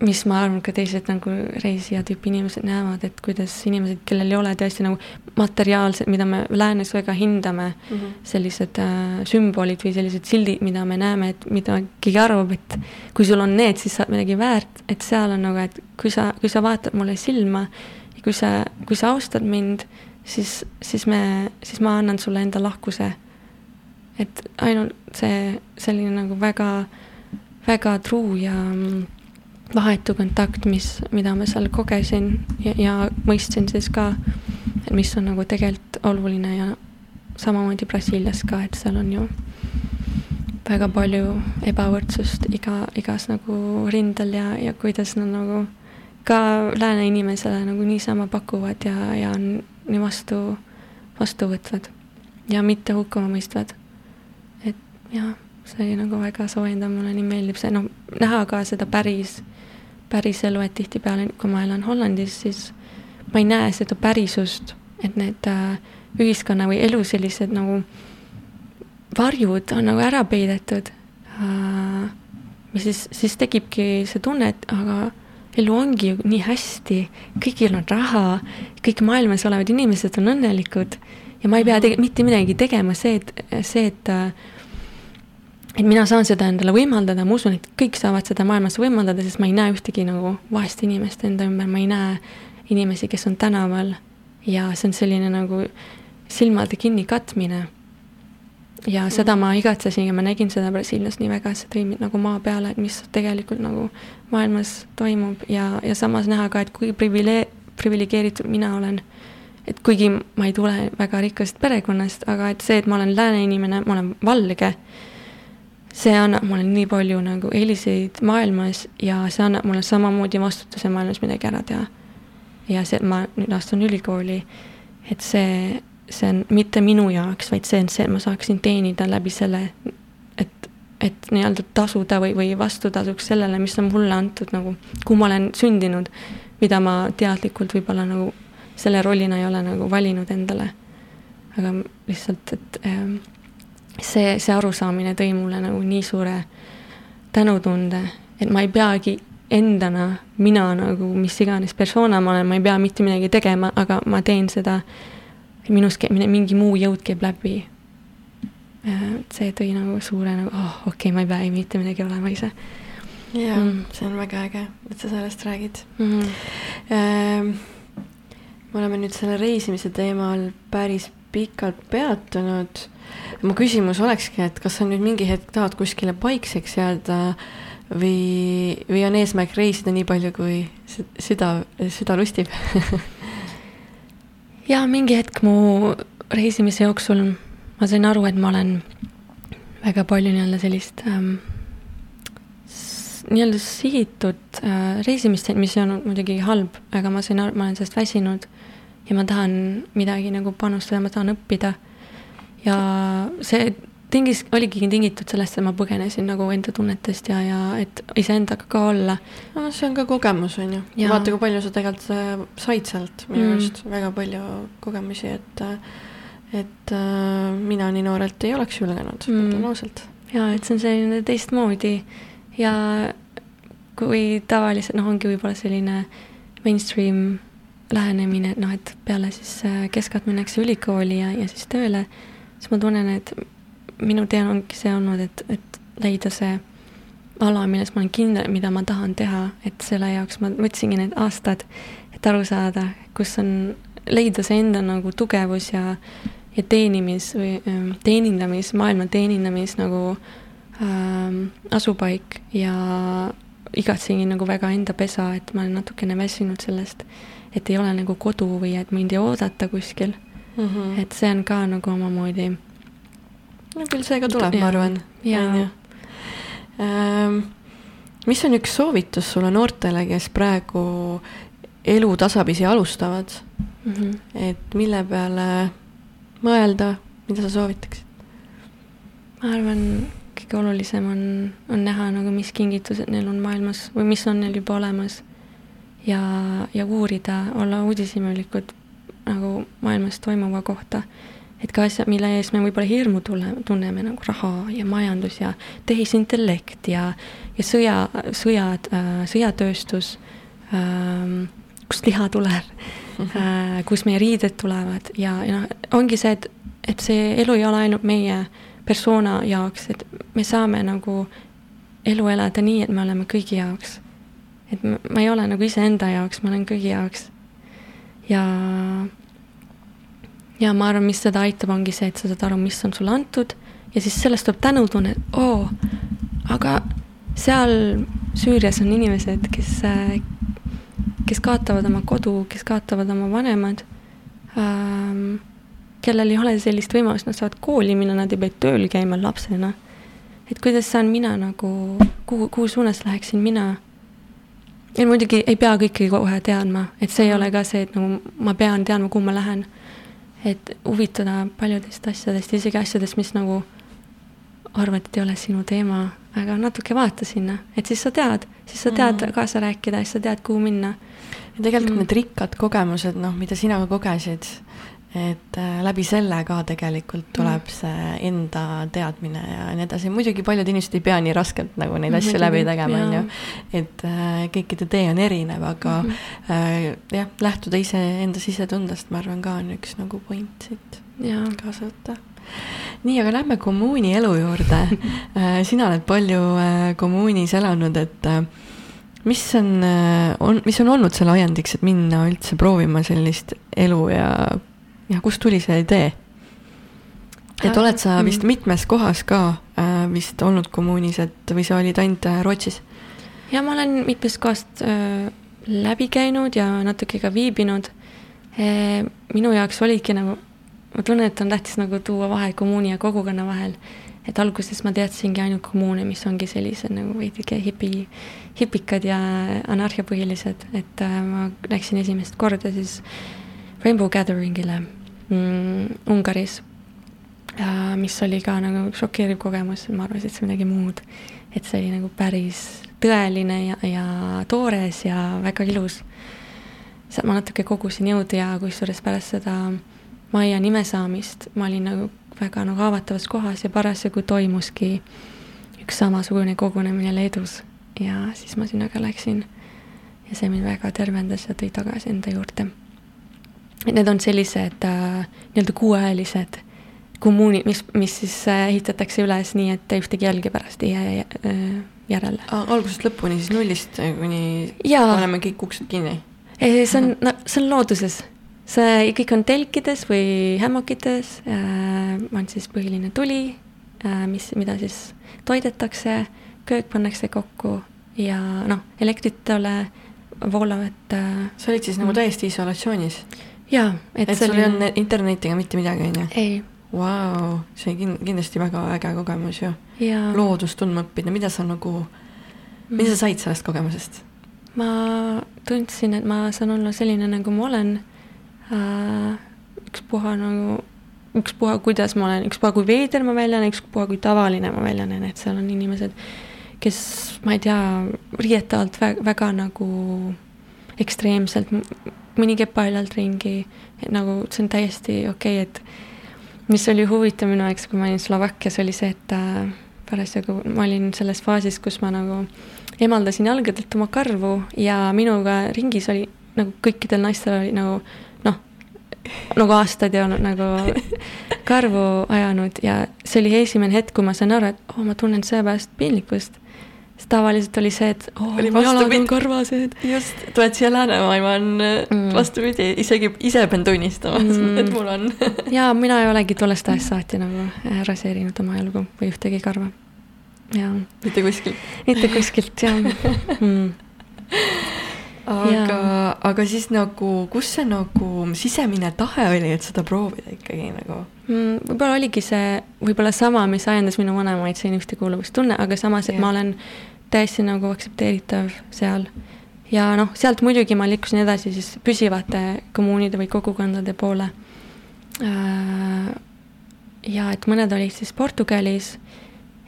C: mis ma arvan, ka teised nagu reisija tüüpi inimesed näevad, et kuidas inimesed, kellel ei ole tõesti nagu materiaalsed, mida me läänes väga hindame mm, -hmm. sellised äh, sümbolid või sellised sildid, mida me näeme, et mida keegi arvab, et kui sul on need, siis sa oled midagi väärt, et seal on nagu, et kui sa, kui sa vaatad mulle silma ja kui sa, kui sa austad mind, siis, siis me, siis ma annan sulle enda lahkuse. et ainult see selline nagu väga, väga truu ja mm, vahetu kontakt, mis, mida ma seal kogesin ja, ja mõistsin siis ka, mis on nagu tegelikult oluline ja samamoodi Brasiilias ka, et seal on ju väga palju ebavõrdsust iga, igas nagu rindel ja, ja kuidas nad nagu ka lääne inimesele nagu niisama pakuvad ja, ja on nii vastu, vastuvõtvad ja mitte hukkama mõistvad. et jah, see nagu väga soojendav, mulle nii meeldib see, noh, näha ka seda päris päris elu, et tihtipeale, kui ma elan Hollandis, siis ma ei näe seda pärisust, et need äh, ühiskonna või elu sellised nagu varjud on nagu ära peidetud äh,. ja siis, siis tekibki see tunne, et aga elu ongi ju nii hästi, kõigil on raha, kõik maailmas olevad inimesed on õnnelikud ja ma ei pea tege-, mitte midagi tegema, see, et, see, et et mina saan seda endale võimaldada, ma usun, et kõik saavad seda maailmas võimaldada, sest ma ei näe ühtegi nagu vaest inimest enda ümber, ma ei näe inimesi, kes on tänaval. Ja see on selline nagu silmade kinnikatmine. ja seda ma igatsesin ja ma nägin seda Brasiilias nii väga, et see tõi mind nagu maa peale, et mis tegelikult nagu maailmas toimub. Ja, ja samas näha ka, et kui privile-, priviligeeritud mina olen et kuigi ma ei tule väga rikkast perekonnast, aga et see, et ma olen lääne inimene, ma olen valge, see annab mulle nii palju nagu eeliseid maailmas ja see annab mulle samamoodi vastutuse maailmas midagi ära teha. ja see, et ma nüüd astun ülikooli, et see, see on mitte minu jaoks, vaid see on see, et ma saaksin teenida läbi selle, et, et nii-öelda tasuda või, või vastutasuks sellele, mis on mulle antud nagu, kuhu ma olen sündinud, mida ma teadlikult võib-olla nagu selle rollina ei ole nagu valinud endale. aga lihtsalt, et ähm, see, see arusaamine tõi mulle nagu nii suure tänutunde, et ma ei peagi endana, mina nagu mis iganes persona ma olen, ma ei pea mitte midagi tegema, aga ma teen seda, minust käib, mingi muu jõud käib läbi. Äh, see tõi nagu suure nagu, oh okei okay,, ma ei pea ei mitte midagi olema ise.
B: jaa mm., see on väga äge, et sa sellest räägid mm. -hmm. Ähm, me oleme nüüd selle reisimise teemal päris pikalt peatunud. Mu küsimus olekski, et kas sa nüüd mingi hetk tahad kuskile paikseks jääda või, või on eesmärk reisida nii palju, kui süda, süda lustib
C: ja mingi hetk mu reisimise jooksul ma sain aru, et ma olen väga palju nii-öelda sellist ähm, nii-öelda sihitud äh, reisimist, mis on muidugi halb, aga ma sain aru, ma olen sellest väsinud ja ma tahan midagi nagu panustada, ma tahan õppida. Ja see tingis, oligi tingitud sellest, et ma põgenesin nagu enda tunnetest ja, ja et iseendaga ka olla.
B: no see on ka kogemus, on ju. vaata, kui palju sa tegelikult äh, said sealt, minu meelest mm. väga palju kogemusi, et et äh, mina nii noorelt ei oleks julgenud mm., ütlen ausalt.
C: jaa, et see on selline teistmoodi ja kui tavaliselt, noh, ongi võib-olla selline mainstream lähenemine, et noh, et peale siis äh, keskalt minnakse ülikooli ja, ja siis tööle, siis ma tunnen, et minu tee ongi see olnud, et, et leida see ala, milles ma olen kindel, mida ma tahan teha, et selle jaoks ma võtsingi need aastad, et aru saada, kus on, leida see enda nagu tugevus ja, ja teenimis või ähm, teenindamis, maailma teenindamis nagu ähm, asupaik ja igatsengi nagu väga enda pesa, et ma olen natukene väsinud sellest et ei ole nagu kodu või et mind ei oodata kuskil mm. -hmm. et see on ka nagu omamoodi.
B: no küll see ka tuleb, ma arvan.
C: jaa.
B: Ähm, mis on üks soovitus sulle noortele, kes praegu elu tasapisi alustavad mm? -hmm. et mille peale mõelda, mida sa soovitaksid?
C: ma arvan, kõige olulisem on, on näha nagu, mis kingitused neil on maailmas või mis on neil juba olemas ja, ja uurida, olla uudishimulikud nagu maailmas toimuva kohta. et ka asjad, mille ees me võib-olla hirmu tule, tunneme nagu raha ja majandus ja tehisintellekt ja, ja sõja, sõjad äh,, sõjatööstus äh,, kust liha tuleb mm, -hmm. äh, kust meie riided tulevad ja, ja noh, ongi see, et, et see elu ei ole ainult meie persona jaoks, et me saame nagu elu elada nii, et me oleme kõigi jaoks et ma ei ole nagu iseenda jaoks, ma olen kõigi jaoks. Ja, ja ma arvan, mis seda aitab, ongi see, et sa saad aru, mis on sulle antud. Ja siis sellest tuleb tänutunne, et oo, aga seal Süürias on inimesed, kes, kes kaotavad oma kodu, kes kaotavad oma vanemad. Ähm,, kellel ei ole sellist võimalust, nad saavad kooli minna, nad ei pea tööl käima lapsena. et kuidas saan mina nagu, kuhu, kuhu suunas läheksin mina ja muidugi ei pea kõike kohe teadma, et see ei ole ka see, et nagu ma pean teadma, kuhu ma lähen. et huvitada paljudest asjadest, isegi asjadest, mis nagu arvad, et ei ole sinu teema, aga natuke vaata sinna, et siis sa tead, siis sa tead mm. kaasa rääkida, siis sa tead, kuhu minna.
B: ja tegelikult mm. need rikkad kogemused, noh, mida sina ka kogesid, et äh, läbi selle ka tegelikult tuleb mm. see enda teadmine ja nii edasi, muidugi paljud inimesed ei pea nii raskelt nagu neid asju läbi tegema, on ju. et äh, kõikide tee on erinev, aga mm -hmm. äh, jah, lähtuda iseenda sisetundest, ma arvan, ka on üks nagu point siit kaasa võtta nii, aga lähme kommuuni elu juurde äh, sina oled palju kommuunis elanud, et mis on, on, mis on olnud selle ajendiks, et minna üldse proovima sellist elu ja ja kust tuli see idee? et oled sa mm. vist mitmes kohas ka äh, vist olnud kommuunis, et või sa olid ainult äh, Rootsis?
C: ja ma olen mitmest kohast äh, läbi käinud ja natuke ka viibinud e,. minu jaoks oligi nagu, ma tunnen, et on tähtis nagu tuua vahe kommuuni ja kogukonna vahel. et alguses ma teadsingi ainult kommuune, mis ongi sellised nagu veidike hipi, hipikad ja anarhiapõhilised, et äh, ma läksin esimest korda siis Rainbow Gatheringile mm, Ungaris, mis oli ka nagu šokeeriv kogemus, ma arvasin, et see midagi muud. et see oli nagu päris tõeline ja, ja toores ja väga ilus. seal ma natuke kogusin jõudu ja kusjuures pärast seda Maia nime saamist ma olin nagu väga nagu haavatavas kohas ja parasjagu toimuski üks samasugune kogunemine Leedus ja siis ma sinna ka läksin. ja see mind väga tervendas ja tõi tagasi enda juurde Need on sellised äh, nii-öelda kuuealised kommuunid, mis, mis siis äh, ehitatakse üles nii, et ühtegi jälge pärast ei jää äh, järele.
B: algusest lõpuni siis nullist äh, kuni paneme kõik uksed kinni?
C: see on, no see on looduses. see kõik on telkides või hämmakites äh,, on siis põhiline tuli äh,, mis, mida siis toidetakse, köök pannakse kokku ja noh, elektrit ei ole, voolavat äh,.
B: sa olid siis nagu täiesti isolatsioonis?
C: Jaa,
B: et, et sul ei olnud internetiga mitte midagi, on ju?
C: ei.
B: Vau, see kin-, kindlasti väga äge kogemus ju. loodust tundma õppida, mida sa nagu, mida sa said sellest kogemusest?
C: ma tundsin, et ma saan olla selline, nagu ma olen äh,. ükspuha nagu, ükspuha, kuidas ma olen, ükspuha, kui veider ma välja näen, ükspuha, kui tavaline ma välja näen, et seal on inimesed, kes, ma ei tea, riietavalt väga, väga nagu ekstreemselt mõni käib paljalt ringi, nagu see on täiesti okei okay,, et mis oli huvitav minu jaoks, kui ma olin Slovakkias, oli see, et äh, parasjagu ma olin selles faasis, kus ma nagu emaldasin jalgadelt oma karvu ja minuga ringis oli nagu kõikidel naistel oli nagu noh, nagu aastaid ja nagu karvu ajanud ja see oli esimene hetk, kui ma sain aru, et oh, ma tunnen seepärast piinlikkust sest tavaliselt oli see, et oh, mu jalad on karvased.
B: just, tuled siia läänemaailma, on mm. vastupidi, isegi ise pean tunnistama mm., et mul on
C: ja mina ei olegi tollest ajast saati nagu raseerinud oma jalgu või ühtegi karva. ja.
B: mitte kuskilt?
C: mitte kuskilt, jah mm.
B: Aga, aga siis nagu, kus see nagu sisemine tahe oli, et seda proovida ikkagi nagu
C: mm,? võib-olla oligi see võib-olla sama, mis ajendas minu vanemaid, selline ühtekuuluvustunne, aga samas, et yeah. ma olen täiesti nagu aktsepteeritav seal. ja noh, sealt muidugi ma liikusin edasi siis püsivate kommuunide või kogukondade poole. Äh, ja et mõned olid siis Portugalis,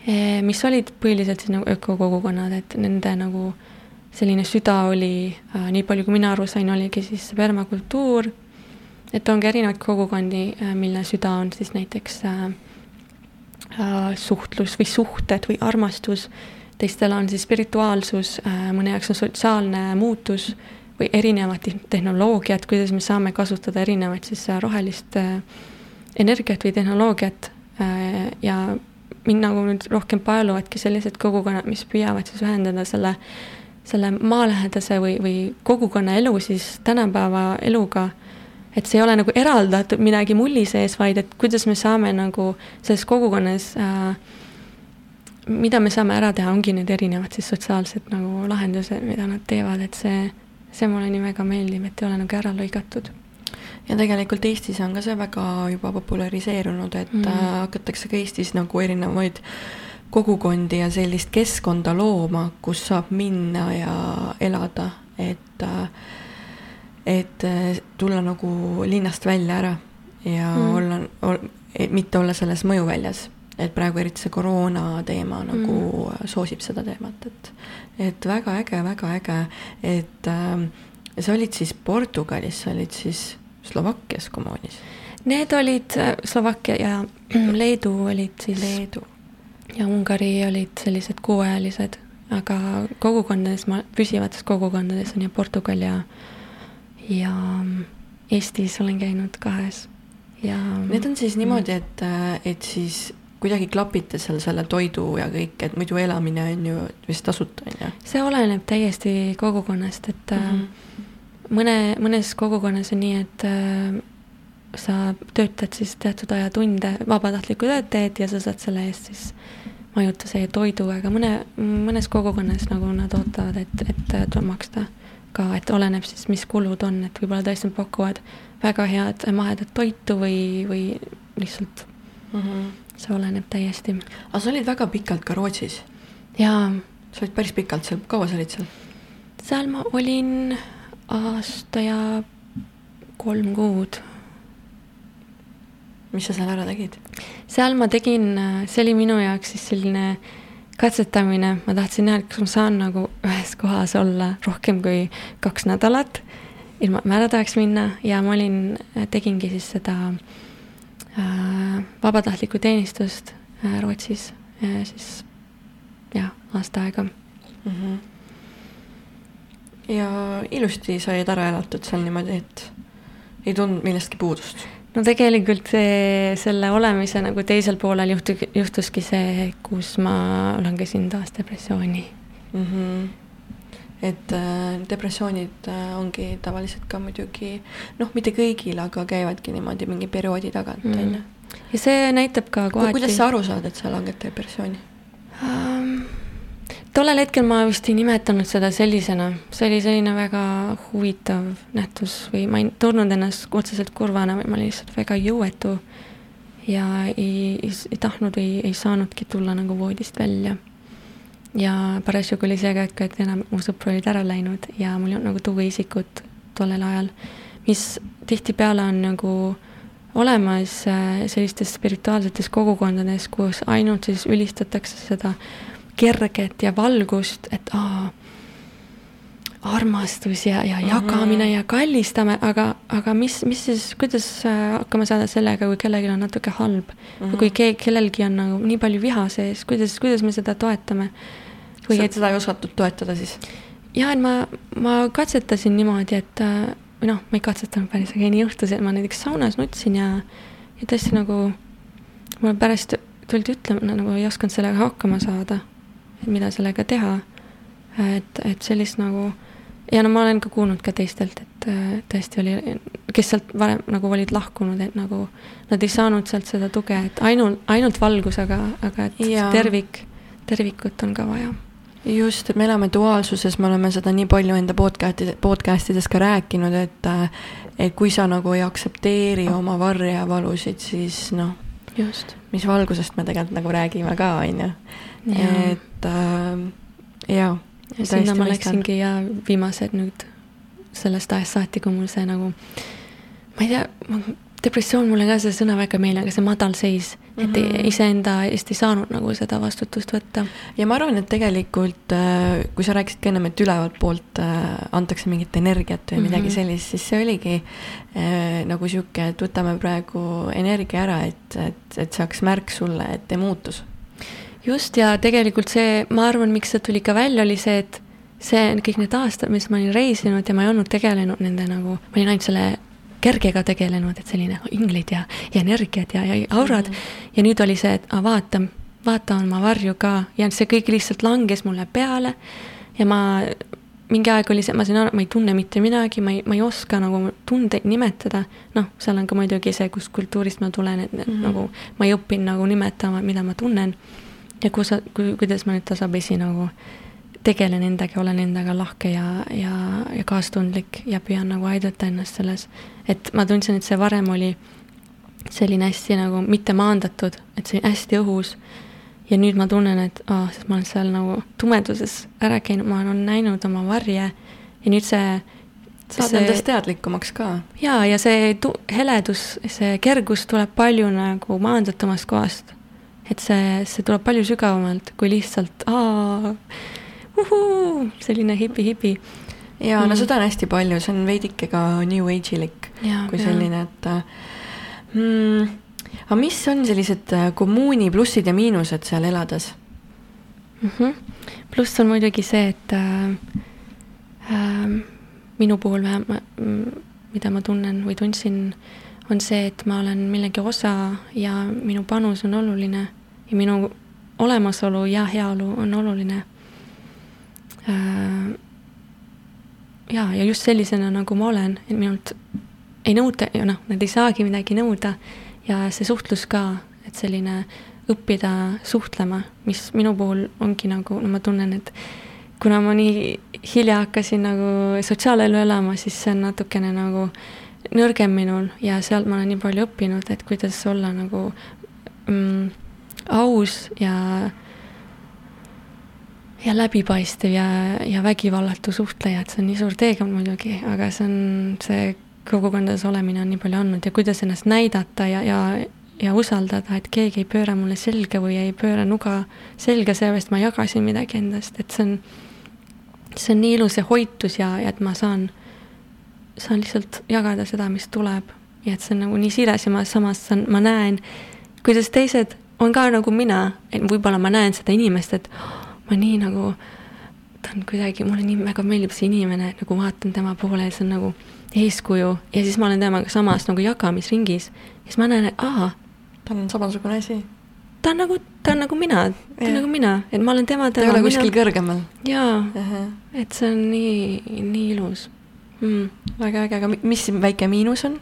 C: eh, mis olid põhiliselt siis nagu ökokogukonnad, et nende nagu selline süda oli, äh, nii palju kui mina aru sain, oligi siis permakultuur, et on ka erinevaid kogukondi, äh, mille süda on siis näiteks suhtlus või suhted või armastus. Teistel on siis spirituaalsus, äh, mõne jaoks on sotsiaalne muutus või erinevad tehnoloogiad, kuidas me saame kasutada erinevaid siis äh, rohelist äh, energiat või tehnoloogiat ja mind nagu nüüd rohkem paeluvadki sellised kogukonnad, mis püüavad siis ühendada selle, selle maalähedase või, või kogukonna elu siis tänapäeva eluga et see ei ole nagu eraldatud midagi mulli sees, vaid et kuidas me saame nagu selles kogukonnas äh, mida me saame ära teha, ongi need erinevad siis sotsiaalsed nagu lahendused, mida nad teevad, et see, see mulle nii väga meeldib, et ei ole nagu ära lõigatud.
B: ja tegelikult Eestis on ka see väga juba populariseerunud, et mm. Äh, hakatakse ka Eestis nagu erinevaid kogukondi ja sellist keskkonda looma, kus saab minna ja elada, et et tulla nagu linnast välja ära ja mm. olla ol,, mitte olla selles mõjuväljas et praegu eriti see koroona teema nagu mm. soosib seda teemat, et, et väga äge, väga äge, et äh, sa olid siis Portugalis, sa olid siis Slovakkias kommuunis?
C: Need olid äh, Slovakkia ja Leedu olid siis.
B: Leedu.
C: Ja Ungari olid sellised kuuajalised, aga kogukondades, ma, püsivates kogukondades on ju Portugal ja, ja Eestis olen käinud kahes ja.
B: Need on siis niimoodi, et, et siis kuidagi klapite seal selle toidu ja kõik, et muidu elamine on ju vist tasuta, on ju?
C: see oleneb täiesti kogukonnast, et mm -hmm. mõne, mõnes kogukonnas on nii, et äh, sa töötad siis teatud aja tunde, vabatahtlikku tööd teed ja sa saad selle eest siis majutuse ja toidu, aga mõne, mõnes kogukonnas nagu nad ootavad, et, et tuleb maksta ka, et oleneb siis, mis kulud on, et võib-olla tõesti nad pakuvad väga head mahedat toitu või, või lihtsalt mm. -hmm see oleneb täiesti.
B: aga sa olid väga pikalt ka Rootsis?
C: jaa.
B: sa olid päris pikalt seal, kaua sa olid seal?
C: seal ma olin aasta ja kolm kuud.
B: Mis sa seal ära tegid?
C: seal ma tegin, see oli minu jaoks siis selline katsetamine, ma tahtsin näha, et kas ma saan nagu ühes kohas olla rohkem kui kaks nädalat, ilma, ma ära tahaks minna ja ma olin, tegingi siis seda äh, Äh, vabatahtlikku teenistust äh, Rootsis siis jah, aasta aega mm. -hmm.
B: ja ilusti said ära elatud seal niimoodi, et ei tundnud millestki puudust?
C: No tegelikult see, selle olemise nagu teisel poolel juhtu-, juhtuski see, kus ma langesin taas depressiooni mm.
B: -hmm et äh, depressioonid äh, ongi tavaliselt ka muidugi noh, mitte kõigil, aga käivadki niimoodi mingi perioodi tagant, mm. on ju.
C: ja see näitab ka kohati.
B: kuidas sa aru saad, et sa langed depressiooni?
C: Tollel hetkel ma vist ei nimetanud seda sellisena, see oli selline väga huvitav nähtus või ma ei tundnud ennast otseselt kurvana, vaid ma olin lihtsalt väga jõuetu ja ei, ei, ei tahtnud või ei saanudki tulla nagu voodist välja. Ja parasjagu oli see ka, et, enam mu sõpru olid ära läinud ja mul ei olnud nagu tugiisikut tollel ajal, mis tihtipeale on nagu olemas äh, sellistes spirituaalsetes kogukondades, kus ainult siis ülistatakse seda kerget ja valgust, et aa, armastus ja, ja jagamine ja kallistame, aga, aga mis, mis siis, kuidas äh, hakkama saada sellega, kui kellelgi on natuke halb mm? -hmm. kui keegi, kellelgi on nagu nii palju viha sees, kuidas, kuidas me seda toetame?
B: või et seda ei osatud toetada siis?
C: ja, et ma, ma katsetasin niimoodi, et äh, või noh, ma ei katsetanud päris, aga nii juhtus, et ma näiteks saunas nutsin ja, ja tõesti nagu mulle pärast tuldi ütlema, nagu ei osanud sellega hakkama saada, et mida sellega teha. et, et sellist nagu ja no ma olen ka kuulnud ka teistelt, et äh, tõesti oli, kes sealt varem nagu olid lahkunud, et nagu nad ei saanud sealt seda tuge, et ainult, ainult valgus, aga, aga et ja. tervik, tervikut on ka vaja
B: just, et me elame duaalsuses, me oleme seda nii palju enda podcast'i, podcast ides ka rääkinud, et et kui sa nagu ei aktsepteeri oma varje ja valusid, siis noh, mis valgusest me tegelikult nagu räägime ka, on ju. et äh, jaa.
C: ja sinna ma läksingi ja viimased nüüd sellest ajast saati, kui mul see nagu, ma ei tea, depressioon mulle ka see sõna väga ei meeldi, aga see madalseis mm, -hmm. et mhm. iseenda eest ei saanud nagu seda vastutust võtta.
B: ja ma arvan, et tegelikult äh, kui sa rääkisid ka ennem, et ülevalt poolt äh, antakse mingit energiat või midagi mm -hmm. sellist, siis see oligi äh, nagu sihuke, et võtame praegu energia ära, et, et, et saaks märk sulle, et tee muutus.
C: Just, ja tegelikult see, ma arvan, miks see tuli ka välja, oli see, et see kõik need aastad, mis ma olin reisinud ja ma ei olnud tegelenud nende nagu, ma olin ainult selle kergega tegelenud, et selline inglid ja, ja energiad ja, ja aurad mm. -hmm. ja nüüd oli see, et a, vaata, vaata oma varju ka ja see kõik lihtsalt langes mulle peale. ja ma, mingi aeg oli see, ma sain aru, ma ei tunne mitte midagi, ma ei, ma ei oska nagu tundeid nimetada. noh, seal on ka muidugi see, kust kultuurist ma tulen, et mm -hmm. nagu ma ei õppinud nagu nimetama, mida ma tunnen. Ja kus, kui, kuidas ma nüüd tasapisi nagu tegelen endaga, olen endaga lahke ja, ja, ja kaastundlik ja püüan nagu aidata ennast selles. et ma tundsin, et see varem oli selline hästi nagu mitte maandatud, et see hästi õhus. ja nüüd ma tunnen, et aa oh,, sest ma olen seal nagu tumeduses ära käinud, ma olen näinud oma varje ja nüüd see
B: saad see, nendest teadlikumaks ka.
C: jaa, ja see tu-, heledus, see kergus tuleb palju nagu maandatumast kohast. Et see, see tuleb palju sügavamalt kui lihtsalt aa uhuu, selline hipi-hipi.
B: ja mm. no seda on hästi palju, see on veidike ka New Age ilik kui selline, et hmm,. aga mis on sellised äh, kommuuni plussid ja miinused seal elades
C: mm? -hmm. pluss on muidugi see, et äh, äh, minu puhul vähemalt, mida ma tunnen või tundsin, on see, et ma olen millegi osa ja minu panus on oluline ja minu olemasolu ja heaolu on oluline. Äh, ja, ja just sellisena, nagu ma olen, et minult ei nõuta ja noh, nad ei saagi midagi nõuda ja see suhtlus ka, et selline õppida suhtlema, mis minu puhul ongi nagu, no ma tunnen, et kuna ma nii hilja hakkasin nagu sotsiaalelu elama, siis see on natukene nagu nõrgem minul ja sealt ma olen nii palju õppinud, et kuidas olla nagu mm, aus ja ja läbipaistev ja, ja vägivallatu suhtleja, et see on nii suur teekond muidugi, aga see on, see kogukondades olemine on nii palju andnud. Ja kuidas ennast näidata ja, ja, ja usaldada, et keegi ei pööra mulle selga või ei pööra nuga selga, sellepärast ma jagasin midagi endast, et see on, see on nii ilus see hoitus ja, ja et ma saan, saan lihtsalt jagada seda, mis tuleb. ja et see on nagu nii siires ja ma samas saan, ma näen, kuidas teised on ka nagu mina, et võib-olla ma näen seda inimest, et ma nii nagu, ta on kuidagi, mulle nii väga meeldib see inimene, nagu vaatan tema poole ja see on nagu eeskuju ja siis ma olen temaga samas nagu jagamisringis. ja siis ma näen, et aa.
B: tal on samasugune asi.
C: ta on nagu, ta on nagu mina, ta on nagu mina, et ma olen tema.
B: ta ei ole kuskil mina... kõrgemal.
C: jaa, et see on nii, nii ilus
B: mm.. väga äge, aga mis väike miinus on?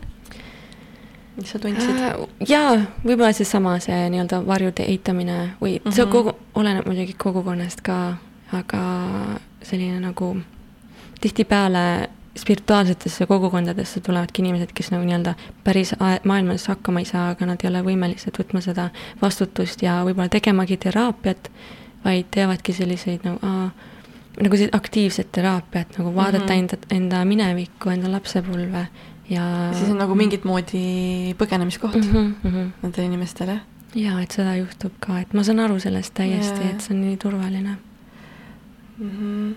B: mis sa tundsid äh,?
C: jaa, võib-olla seesama, see, see nii-öelda varjude eitamine või mm -hmm. see mhm. kogu, oleneb muidugi kogukonnast ka, aga selline nagu tihtipeale spirituaalsetesse kogukondadesse tulevadki inimesed, kes nagu nii-öelda päris maailmas hakkama ei saa, aga nad ei ole võimelised võtma seda vastutust ja võib-olla tegemagi teraapiat, vaid teevadki selliseid nagu aa, nagu aktiivset teraapiat, nagu vaadata mm -hmm. enda, enda minevikku, enda lapsepõlve ja.
B: siis on nagu mingit moodi põgenemiskoht mm -hmm, mm -hmm. nendele inimestele.
C: ja, et seda juhtub ka, et ma saan aru sellest täiesti, et see on nii turvaline mm.
B: -hmm.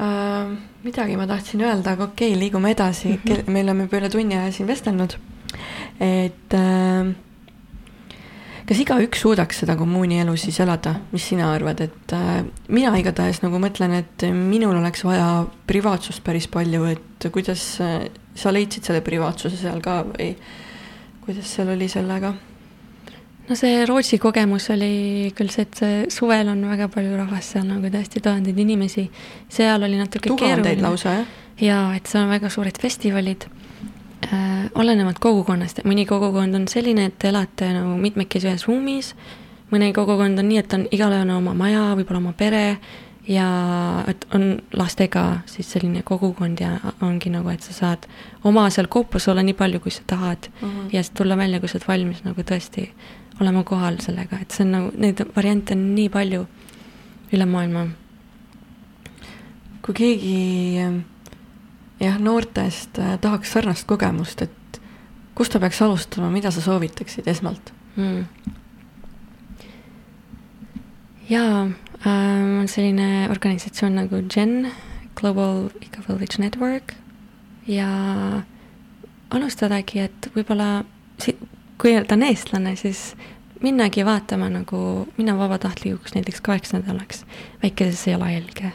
B: Uh, midagi ma tahtsin öelda, aga okei okay,, liigume edasi mm, -hmm. me oleme juba üle tunni aja siin vestelnud. et uh, kas igaüks suudaks seda kommuunielu siis elada, mis sina arvad, et äh, mina igatahes nagu mõtlen, et minul oleks vaja privaatsust päris palju, et kuidas äh, sa leidsid selle privaatsuse seal ka või kuidas seal oli sellega?
C: no see Rootsi kogemus oli küll see, et see suvel on väga palju rahvast seal nagu tõesti tuhandeid inimesi, seal oli natuke
B: tuhandeid lausa, jah?
C: jaa, et seal on väga suured festivalid äh, olenevalt kogukonnast, et mõni kogukond on selline, et te elate nagu mitmekesi ühes ruumis, mõni kogukond on nii, et on igalühel oma maja, võib-olla oma pere ja et on lastega siis selline kogukond ja ongi nagu, et sa saad oma seal koopus olla nii palju, kui sa tahad mm -hmm. ja siis tulla välja, kui sa oled valmis nagu tõesti olema kohal sellega, et see on nagu, neid variante on nii palju üle maailma.
B: kui keegi jah, noortest äh, tahaks sarnast kogemust, et kust ta peaks alustama, mida sa soovitaksid esmalt mm.?
C: jaa äh,, on selline organisatsioon nagu GEN, Global Eco Village Network ja alustadagi, et võib-olla si-, kui ta on eestlane, siis minnagi vaatama nagu, minna vabatahtlikuks näiteks kaheks nädalaks väikesesse jalajälge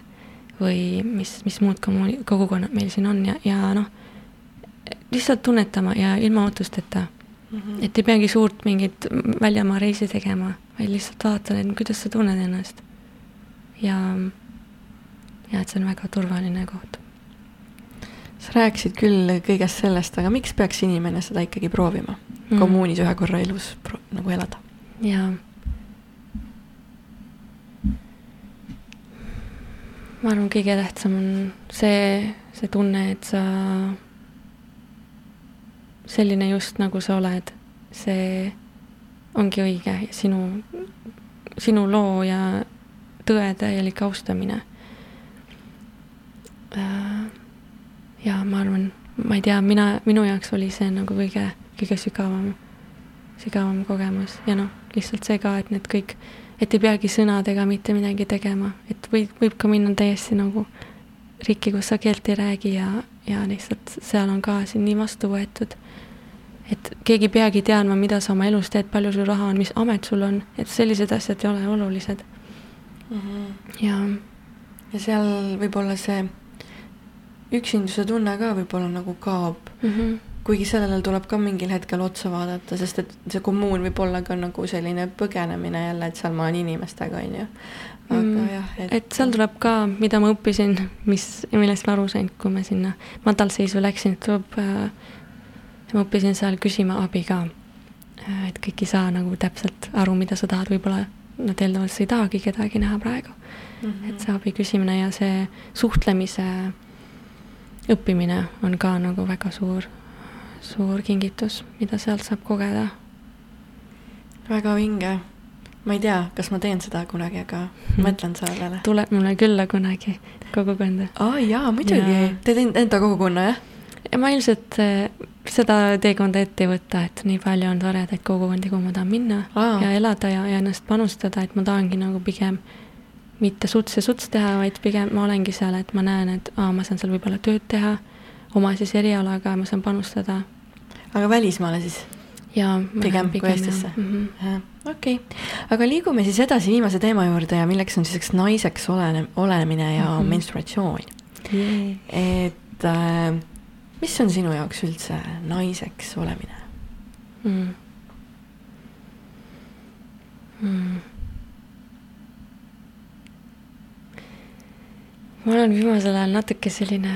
C: või mis, mis muud kommuuni-, kogukonnad meil siin on ja, ja noh, lihtsalt tunnetama ja ilma ootusteta mm. -hmm. et ei peagi suurt mingit väljamaa reisi tegema, vaid lihtsalt vaatan, et kuidas sa tunned ennast. ja, ja et see on väga turvaline koht.
B: sa rääkisid küll kõigest sellest, aga miks peaks inimene seda ikkagi proovima mm -hmm. kommuunis ühe korra elus nagu elada?
C: jaa ma arvan, kõige tähtsam on see, see tunne, et sa, selline just nagu sa oled, see ongi õige ja sinu, sinu loo ja tõe täielik austamine. Äh, ja ma arvan, ma ei tea, mina, minu jaoks oli see nagu kõige, kõige sügavam, sügavam kogemus ja noh, lihtsalt see ka, et need kõik et ei peagi sõnadega mitte midagi tegema, et võib, võib ka minna täiesti nagu riiki, kus sa keelt ei räägi ja, ja lihtsalt seal on ka sind nii vastu võetud. et keegi ei peagi teadma, mida sa oma elus teed, palju sul raha on, mis amet sul on, et sellised asjad ei ole olulised mm. -hmm. ja.
B: ja seal võib-olla see üksinduse tunne ka võib-olla nagu kaob mm. -hmm kuigi sellele tuleb ka mingil hetkel otsa vaadata, sest et see kommuun võib olla ka nagu selline põgenemine jälle, et seal ma olen inimestega, on ju. aga mm, jah,
C: et. et seal tuleb ka, mida ma õppisin, mis, millest ma aru sain, kui ma sinna madalseisu läksin, tuleb äh, ma õppisin seal küsima abi ka. Äh, et kõik ei saa nagu täpselt aru, mida sa tahad, võib-olla nad eeldavad, sa ei tahagi kedagi näha praegu mm. -hmm. et see abi küsimine ja see suhtlemise õppimine on ka nagu väga suur, suur kingitus, mida sealt saab kogeda.
B: väga vinge. ma ei tea, kas ma teen seda kunagi, aga mõtlen sellele.
C: tuleb mulle külla kunagi kogukonda.
B: aa jaa, muidugi. Te teete enda kogukonna, jah?
C: ja ma ilmselt äh, seda teekonda ette ei võta, et nii palju on toredaid kogukondi, kuhu ma tahan minna Aa. ja elada ja, ja ennast panustada, et ma tahangi nagu pigem mitte suts ja suts teha, vaid pigem ma olengi seal, et ma näen, et aa, ma saan seal võib-olla tööd teha oma siis erialaga ma saan panustada.
B: aga välismaale siis?
C: jaa.
B: pigem kui Eestisse -hmm.? okei aga liigume siis edasi viimase teema juurde ja milleks on siis naiseks olene-, olemine ja mm -hmm. menstruatsioon yeah.. et äh, mis on sinu jaoks üldse naiseks olemine mm.? Mm.
C: ma olen viimasel ajal natuke selline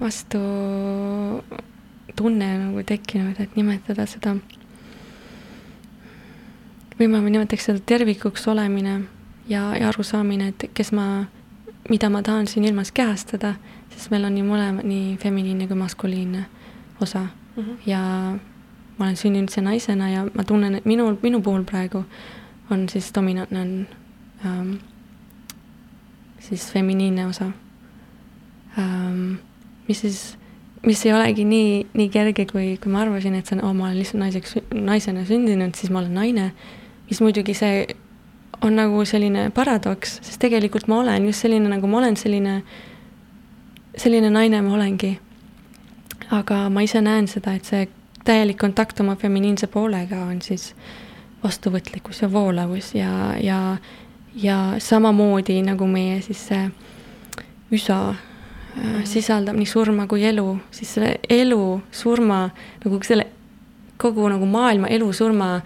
C: vastu tunne nagu tekkinud, et nimetada seda, või ma nimetaks seda tervikuks olemine ja, ja arusaamine, et kes ma, mida ma tahan siin ilmas kehastada sest meil on nii mõlemad, nii feminiinne kui maskuliinne osa mm. -hmm. ja ma olen sündinud ise naisena ja ma tunnen, et minul, minu puhul praegu on siis dominantne on ähm, siis feminiinne osa ähm,. Mis siis, mis ei olegi nii, nii kerge, kui, kui ma arvasin, et see on, oo, ma olen lihtsalt naiseks, naisena sündinud, siis ma olen naine. mis muidugi see on nagu selline paradoks, sest tegelikult ma olen just selline, nagu ma olen, selline selline naine ma olengi. aga ma ise näen seda, et see täielik kontakt oma feminiinse poolega on siis vastuvõtlikkus ja voolavus ja, ja, ja samamoodi nagu meie siis see üsa. Sisaldab nii surma kui elu, siis selle elu, surma nagu selle kogu nagu maailma elu-surma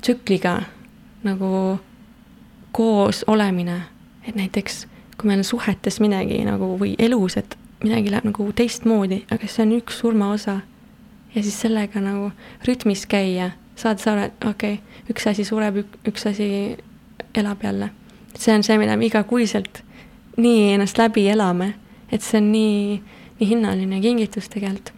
C: tsükliga nagu koos olemine, et näiteks kui meil on suhetes midagi nagu või elus, et midagi läheb nagu teistmoodi, aga see on üks surmaosa. ja siis sellega nagu rütmis käia, saad sa aru, et okei okay,, üks asi sureb, üks asi elab jälle. see on see, mida me igakuiselt nii ennast läbi elame, et see on nii, nii hinnaline kingitus tegelikult.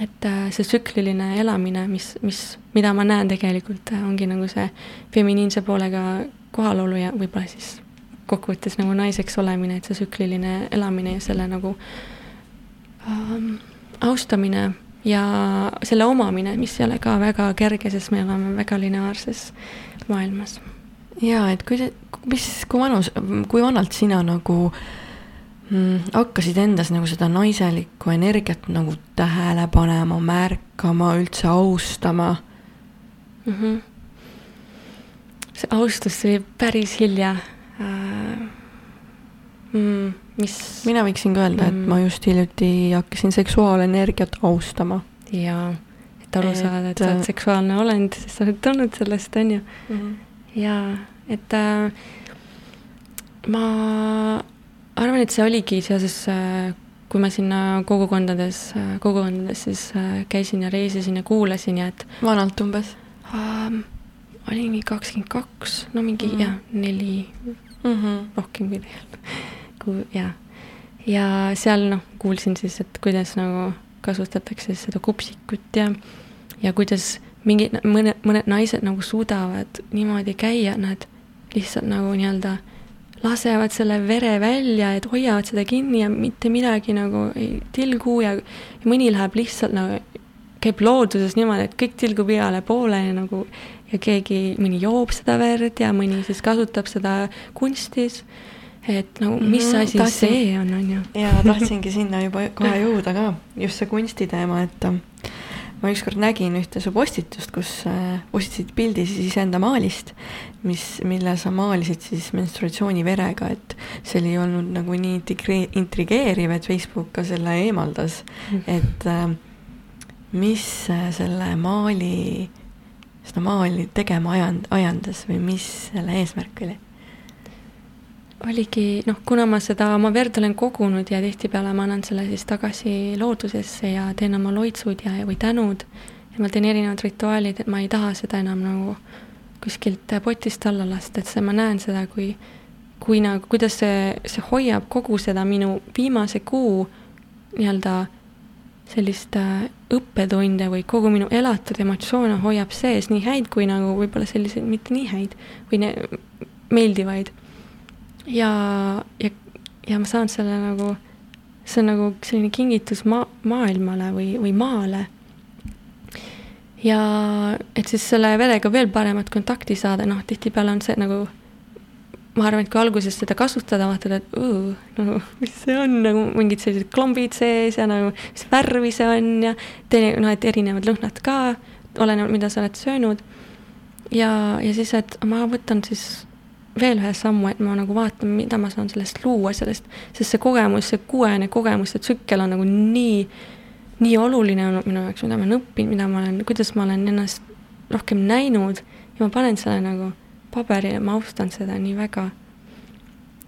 C: et äh, see tsükliline elamine, mis, mis, mida ma näen tegelikult, äh, ongi nagu see feminiinse poolega kohalolu ja võib-olla siis kokkuvõttes nagu naiseks olemine, et see tsükliline elamine ja selle nagu ähm, austamine ja selle omamine, mis ei ole ka väga kerge, sest me elame väga lineaarses maailmas.
B: ja et kui, mis, kui vanus, kui vanalt sina nagu mm, hakkasid endas nagu seda naiselikku energiat nagu tähele panema, märkama, üldse austama mm?
C: -hmm. see austus tuli päris hilja äh,
B: mm, mis. mina võiksin ka öelda mm., et ma just hiljuti hakkasin seksuaalenergiat austama.
C: jaa, et aru et, saada, et sa oled seksuaalne olend, sest sa oled tulnud sellest, on ju mm. -hmm. jaa, et äh, ma arvan, et see oligi seoses äh, kui ma sinna kogukondades, äh, kogukondades siis äh, käisin ja reisisin ja kuulasin ja et.
B: vanalt umbes
C: uh,? olin mingi kakskümmend kaks, no mingi mm -hmm. jah, neli mm -hmm. rohkemgi tegelikult, kui jah. ja seal noh, kuulsin siis, et kuidas nagu kasutatakse seda kupsikut ja, ja kuidas mingid, mõned, mõned naised nagu suudavad niimoodi käia, nad lihtsalt nagu nii-öelda lasevad selle vere välja, et hoiavad seda kinni ja mitte midagi nagu ei tilgu ja, ja mõni läheb lihtsalt nagu, käib looduses niimoodi, et kõik tilgub igale poole ja nagu ja keegi, mõni joob seda verd ja mõni siis kasutab seda kunstis. et nagu, mis mm -hmm, asi tahtsin, see on, on ju.
B: jaa, tahtsingi sinna juba kohe jõuda ka, just see kunstiteema, et ma ükskord nägin ühte su postitust, kus äh, postitasid pildi siis iseenda maalist, mis, mille sa maalisid siis menstruatsiooniverega, et see oli olnud nagu nii integre-, intrigeeriv, et Facebook ka selle eemaldas mm., et äh, mis selle maali, seda maali tegema ajand-, ajandas või mis selle eesmärk oli?
C: Oligi noh, kuna ma seda oma verd olen kogunud ja tihtipeale ma annan selle siis tagasi loodusesse ja teen oma loitsud ja, või tänud, et ma teen erinevad rituaalid, et ma ei taha seda enam nagu kuskilt potist alla lasta, et see, ma näen seda kui, kui nagu, kuidas see, see hoiab kogu seda minu viimase kuu nii-öelda sellist äh, õppetunde või kogu minu elatud emotsioone hoiab sees, nii häid kui nagu võib-olla selliseid mitte nii häid või ne, meeldivaid ja, ja, ja ma saan selle nagu, see on nagu selline kingitus maa, maailmale või, või maale. ja et siis selle verega veel paremat kontakti saada, noh, tihtipeale on see nagu, ma arvan, et kui alguses seda kasutada, vaatad, et õõ, nagu mis see on, nagu mingid sellised klombid sees ja nagu mis värvi see on ja teine, noh, et erinevad lõhnad ka, olenevalt, mida sa oled söönud. ja, ja siis, et ma võtan siis veel ühe sammu, et ma nagu vaatan, mida ma saan sellest luua, sellest, sest see kogemus, see kuuene kogemus, see tsükkel on nagu nii, nii oluline olnud minu jaoks, mida ma olen õppinud, mida ma olen, kuidas ma olen ennast rohkem näinud ja ma panen selle nagu paberile, ma austan seda nii väga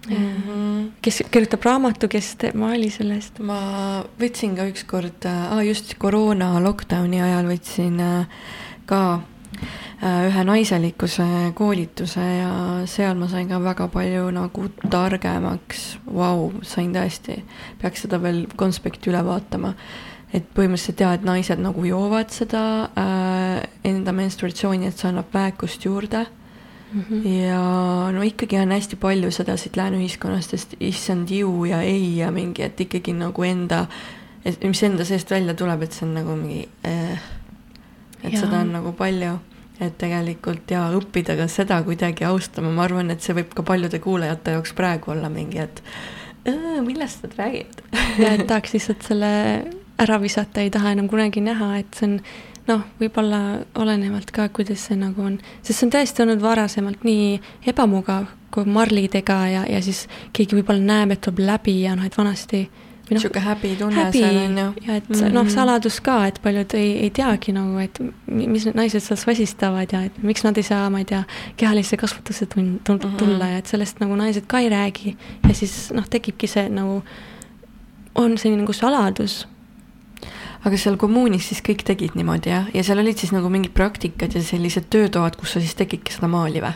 C: mm. -hmm. kes kirjutab raamatu, kes teeb maali sellest?
B: ma võtsin ka ükskord äh,, just koroona lockdowni ajal võtsin äh, ka ühe naiselikkuse koolituse ja seal ma sain ka väga palju nagu targemaks, vau, sain tõesti, peaks seda veel konspekti üle vaatama. et põhimõtteliselt jaa, et naised nagu joovad seda äh, enda menstruatsiooni, et see annab väekust juurde mm. -hmm. ja no ikkagi on hästi palju seda siit lääne ühiskonnast, sest issand ju ja ei ja mingi, et ikkagi nagu enda, mis enda seest välja tuleb, et see on nagu mingi äh, et ja. seda on nagu palju et tegelikult ja õppida ka seda kuidagi austama, ma arvan, et see võib ka paljude kuulajate jaoks praegu olla mingi, et millest nad räägivad
C: ja et tahaks lihtsalt selle ära visata, ei taha enam kunagi näha, et see on noh, võib-olla olenevalt ka, kuidas see nagu on, sest see on tõesti olnud varasemalt nii ebamugav, kui marlidega ja, ja siis keegi võib-olla näeb, et tuleb läbi ja noh, et vanasti
B: niisugune no, häbitunne häbi, seal on ju.
C: ja et mm -hmm. noh, saladus ka, et paljud ei, ei teagi nagu, et mis need naised seal sosistavad ja et miks nad ei saa, ma ei tea, kehalisse kasvatusse tun-, tun-, mhm. tulla mm -hmm. ja et sellest nagu naised ka ei räägi. ja siis noh, tekibki see nagu, on selline nagu saladus
B: aga seal kommuunis siis kõik tegid niimoodi jah, ja seal olid siis nagu mingid praktikad ja sellised töötoad, kus sa siis tegidki seda maali või?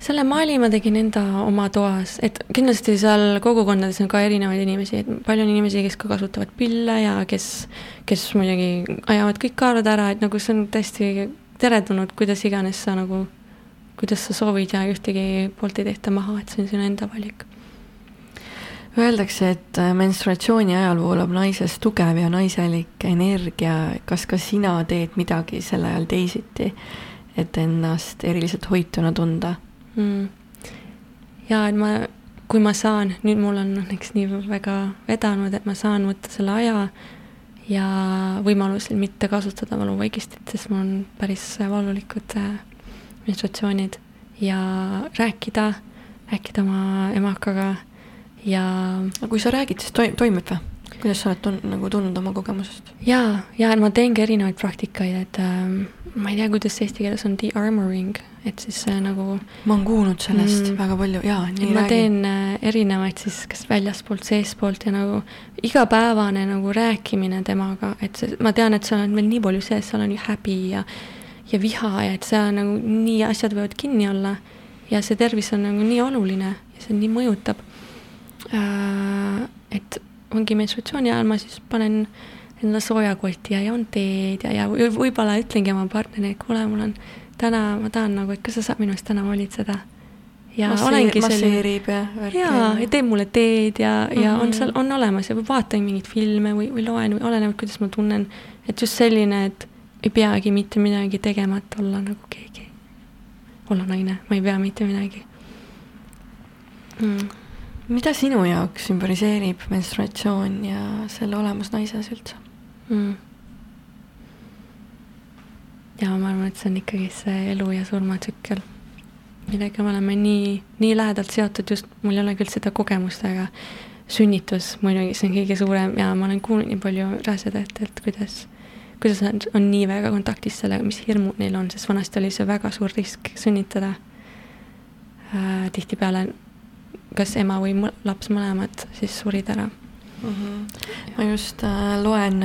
C: Selle maali ma tegin enda oma toas, et kindlasti seal kogukondades on ka erinevaid inimesi, et palju on inimesi, kes ka kasutavad pille ja kes, kes muidugi ajavad kõik kaarad ära, et nagu see on täiesti teretulnud, kuidas iganes sa nagu, kuidas sa soovid ja ühtegi poolt ei tehta maha, et see on sinu enda valik.
B: Öeldakse, et menstruatsiooni ajal voolab naises tugev ja naiselik energia, kas ka sina teed midagi sel ajal teisiti, et ennast eriliselt hoituna tunda
C: mm.. ja et ma, kui ma saan, nüüd mul on õnneks nii väga vedanud, et ma saan võtta selle aja ja võimalusel mitte kasutada valuvaigistit, sest mul on päris valulikud äh, menstruatsioonid ja rääkida, rääkida oma emakaga ja.
B: aga kui sa räägid, siis toim-, toimib või? Kuidas sa oled tun-, nagu tundnud oma kogemusest?
C: jaa, ja ma teengi erinevaid praktikaid, et ähm, ma ei tea, kuidas eesti keeles on de-armoring, et siis see nagu.
B: ma olen kuulnud sellest mm, väga palju, jaa, nii
C: ma räägi. teen äh, erinevaid siis kas väljaspoolt, seestpoolt ja nagu igapäevane nagu rääkimine temaga, et see, ma tean, et seal on veel nii palju sees, seal on ju häbi ja, ja viha ja et seal nagu nii asjad võivad kinni olla. ja see tervis on nagu nii oluline ja see nii mõjutab äh,. et ongi menstruatsiooni ajal ma siis panen endale soojakoti ja joon teed ja, ja võib-olla ütlengi oma partnerile, et kuule, mul on täna, ma tahan nagu, et kas sa saad minu eest täna hoolitseda. ja Masseer, olengi
B: masseerib ja
C: jaa, ja teeb mulle teed ja mm, -hmm. ja on mhm. seal, on olemas ja vaatan mingeid filme või, või loen või olenevalt, kuidas ma tunnen. et just selline, et ei peagi mitte midagi tegemata olla nagu keegi, olla naine, ma ei pea mitte midagi
B: mm mida sinu jaoks sümboliseerib menstruatsioon ja selle olemus naises üldse mm.?
C: ja ma arvan, et see on ikkagi see elu ja surma tsükkel, millega me oleme nii, nii lähedalt seotud, just mul ei ole küll seda kogemust, aga sünnitus muidugi, see on kõige suurem ja ma olen kuulnud nii palju rasedajatelt, kuidas, kuidas nad on nii väga kontaktis sellega, mis hirmud neil on, sest vanasti oli see väga suur risk sünnitada äh,. tihtipeale kas ema või laps mõlemad siis surid ära
B: mm. -hmm. ma just äh, loen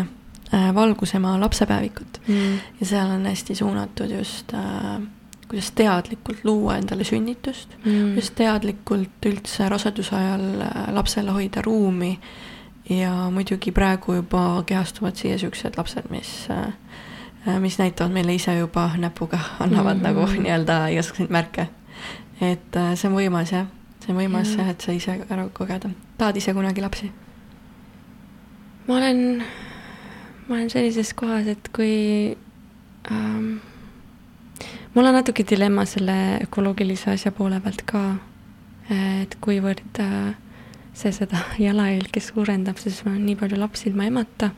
B: äh, Valgusema lapsepäevikut mm. ja seal on hästi suunatud just äh, kuidas teadlikult luua endale sünnitust mm., kuidas teadlikult üldse raseduse ajal äh, lapsele hoida ruumi ja muidugi praegu juba kehastuvad siia siuksed lapsed, mis äh, äh, mis näitavad meile ise juba näpuga, annavad mm -hmm. nagu nii-öelda igasuguseid märke. et see on võimas jah, see on võimas jah, et sa ise ära kogeda. tahad ise kunagi lapsi?
C: ma olen, ma olen sellises kohas, et kui ähm, mul on natuke dilemma selle ökoloogilise asja poole pealt ka, et kuivõrd äh, see seda jalajälge suurendab, sest mul on nii palju lapsi ilma emata.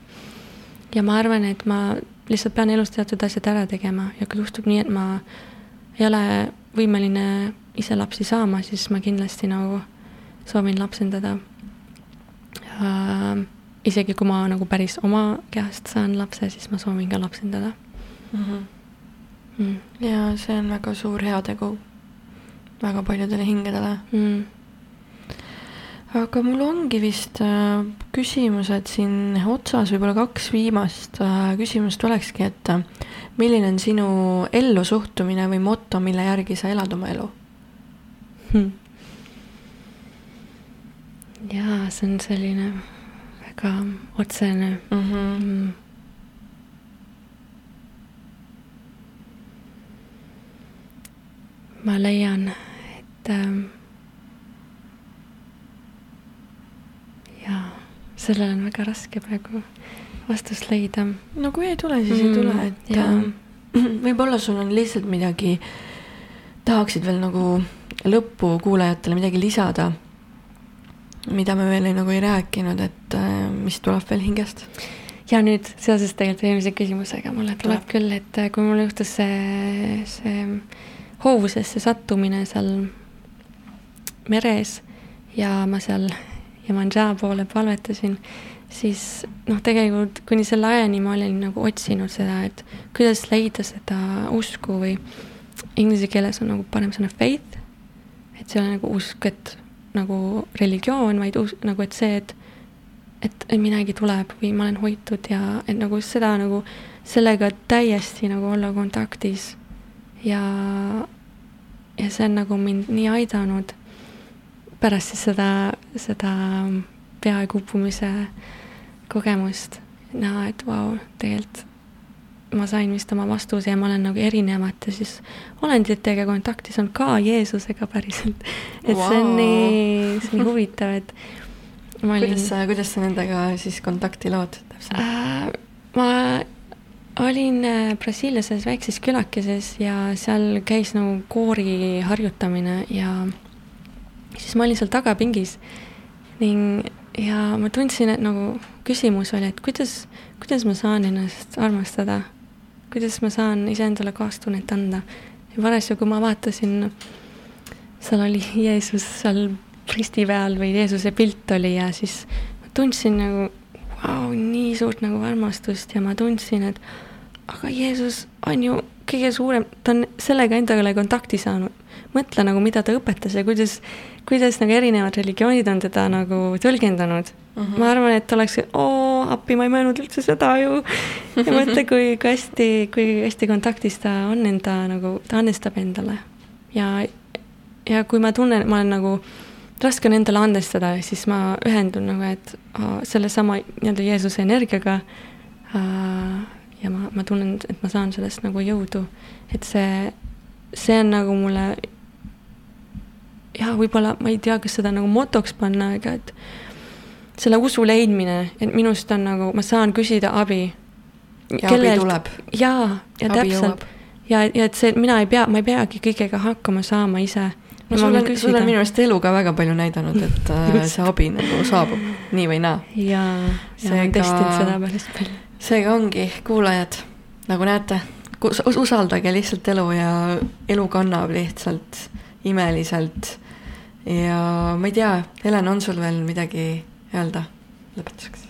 C: ja ma arvan, et ma lihtsalt pean elus teatud asjad ära tegema ja kui juhtub nii, et ma ei ole võimeline ise lapsi saama, siis ma kindlasti nagu soovin lapsendada äh,. isegi kui ma nagu päris oma kehast saan lapse, siis ma soovin ka lapsendada mm. -hmm
B: mm.. ja see on väga suur heategu väga paljudele hingedele mm. aga mul ongi vist äh, küsimused siin otsas, võib-olla kaks viimast äh, küsimust olekski, et äh, milline on sinu ellusuhtumine või moto, mille järgi sa elad oma elu hmm.?
C: jaa, see on selline väga otsene mm. -hmm. Mm ma leian, et ähm, jaa, sellele on väga raske praegu vastust leida.
B: no kui ei tule, siis mm, ei tule, mm, et äh, võib-olla sul on lihtsalt midagi, tahaksid veel nagu lõppu kuulajatele midagi lisada, mida me veel ei, nagu ei rääkinud, et äh, mis tuleb veel hingest?
C: ja nüüd seoses tegelikult eelmise küsimusega mulle tuleb, tuleb küll, et äh, kui mul juhtus see, see hoovusesse sattumine seal meres ja ma seal Jemanja poole palvetasin, siis noh, tegelikult kuni selle ajani ma olin nagu otsinud seda, et kuidas leida seda usku või inglise keeles on nagu parem sõna faith, et see ei ole nagu usk, et nagu religioon, vaid us-, nagu et see, et et midagi tuleb või ma olen hoitud ja et nagu seda nagu sellega täiesti nagu olla kontaktis. Ja, ja see on nagu mind nii aidanud pärast siis seda, seda peaaegu uppumise kogemust. Näha, et vau wow,, tegelikult ma sain vist oma vastuse ja ma olen nagu erinevate siis olenditega kontaktis olnud ka Jeesusega päriselt. et wow. see on nii, see on nii huvitav, et
B: ma olin. kuidas sa, kuidas sa nendega siis kontakti lood täpselt äh,?
C: ma olin äh, Brasiilias ühes väikses külakeses ja seal käis nagu koori harjutamine ja siis ma olin seal tagapingis ning ja ma tundsin, et nagu küsimus oli, et kuidas, kuidas ma saan ennast armastada, kuidas ma saan iseendale kaastunnet anda. ja parasjagu ma vaatasin, seal oli Jeesus seal risti peal või Jeesuse pilt oli ja siis ma tundsin nagu vau, nii suurt nagu armastust ja ma tundsin, et aga Jeesus on ju kõige suurem, ta on sellega endale kontakti saanud. mõtle nagu, mida ta õpetas ja kuidas, kuidas nagu erinevad religioonid on teda nagu tõlgendanud mm. -hmm. ma arvan, et oleks, oo, appi, ma ei mõelnud üldse seda ju. ja mõtle, kui, kui hästi, kui hästi kontaktis ta on enda nagu, ta andestab endale. ja, ja kui ma tunnen, ma olen nagu, raske on endale andestada, siis ma ühendun nagu, et sellesama nii-öelda Jeesuse energiaga äh, ja ma, ma tunnen, et ma saan sellest nagu jõudu. et see, see on nagu mulle jah, võib-olla ma ei tea, kas seda nagu motoks panna, aga et selle usu leidmine, et minust on nagu, ma saan küsida abi.
B: ja kellelt, abi tuleb.
C: jaa, ja abi täpselt. ja, ja et see, mina ei pea, ma ei peagi kõigega hakkama saama ise.
B: no sul on, sul on minu meelest elu ka väga palju näidanud, et äh, see abi nagu saabub nii või naa.
C: jaa, ja olen testinud seda päris palju
B: seega ongi, kuulajad, nagu näete, usaldage lihtsalt elu ja elu kannab lihtsalt imeliselt. ja ma ei tea, Helen, on sul veel midagi öelda lõpetuseks?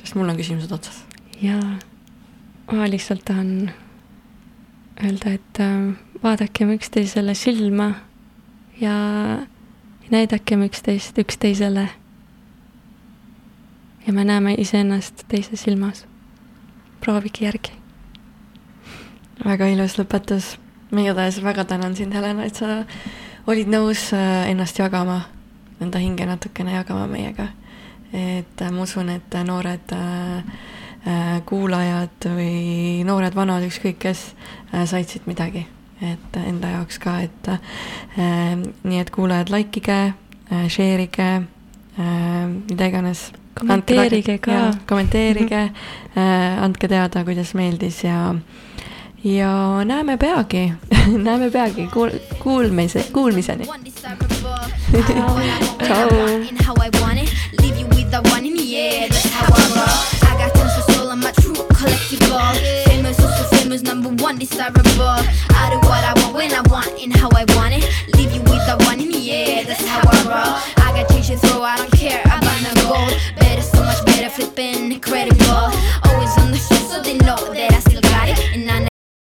B: sest mul on küsimused otsas.
C: jaa, ma lihtsalt tahan öelda, et äh, vaadakem üksteisele silma ja näidakem üksteist üksteisele. ja me näeme iseennast teise silmas. proovige järgi.
B: väga ilus lõpetus. ma igatahes väga tänan sind, Helena, et sa olid nõus äh, ennast jagama, enda hinge natukene jagama meiega. et äh, ma usun, et noored äh, Äh, kuulajad või noored-vanad, ükskõik kes, äh, said siit midagi, et enda jaoks ka, et äh, nii et kuulajad, like ige, share ige, mida iganes.
C: kommenteerige ka.
B: kommenteerige andke teada, kuidas meeldis ja ja näeme peagi. Näeme peagi. Kuul-, kuulmise, kuulmiseni.
A: Number one desirable. I do what I want when I want and how I want it. Leave you with the one in the air, that's how I roll. I got changes, so I don't care. About no gold. Better, so much better, flipping incredible. Always on the show, so they know that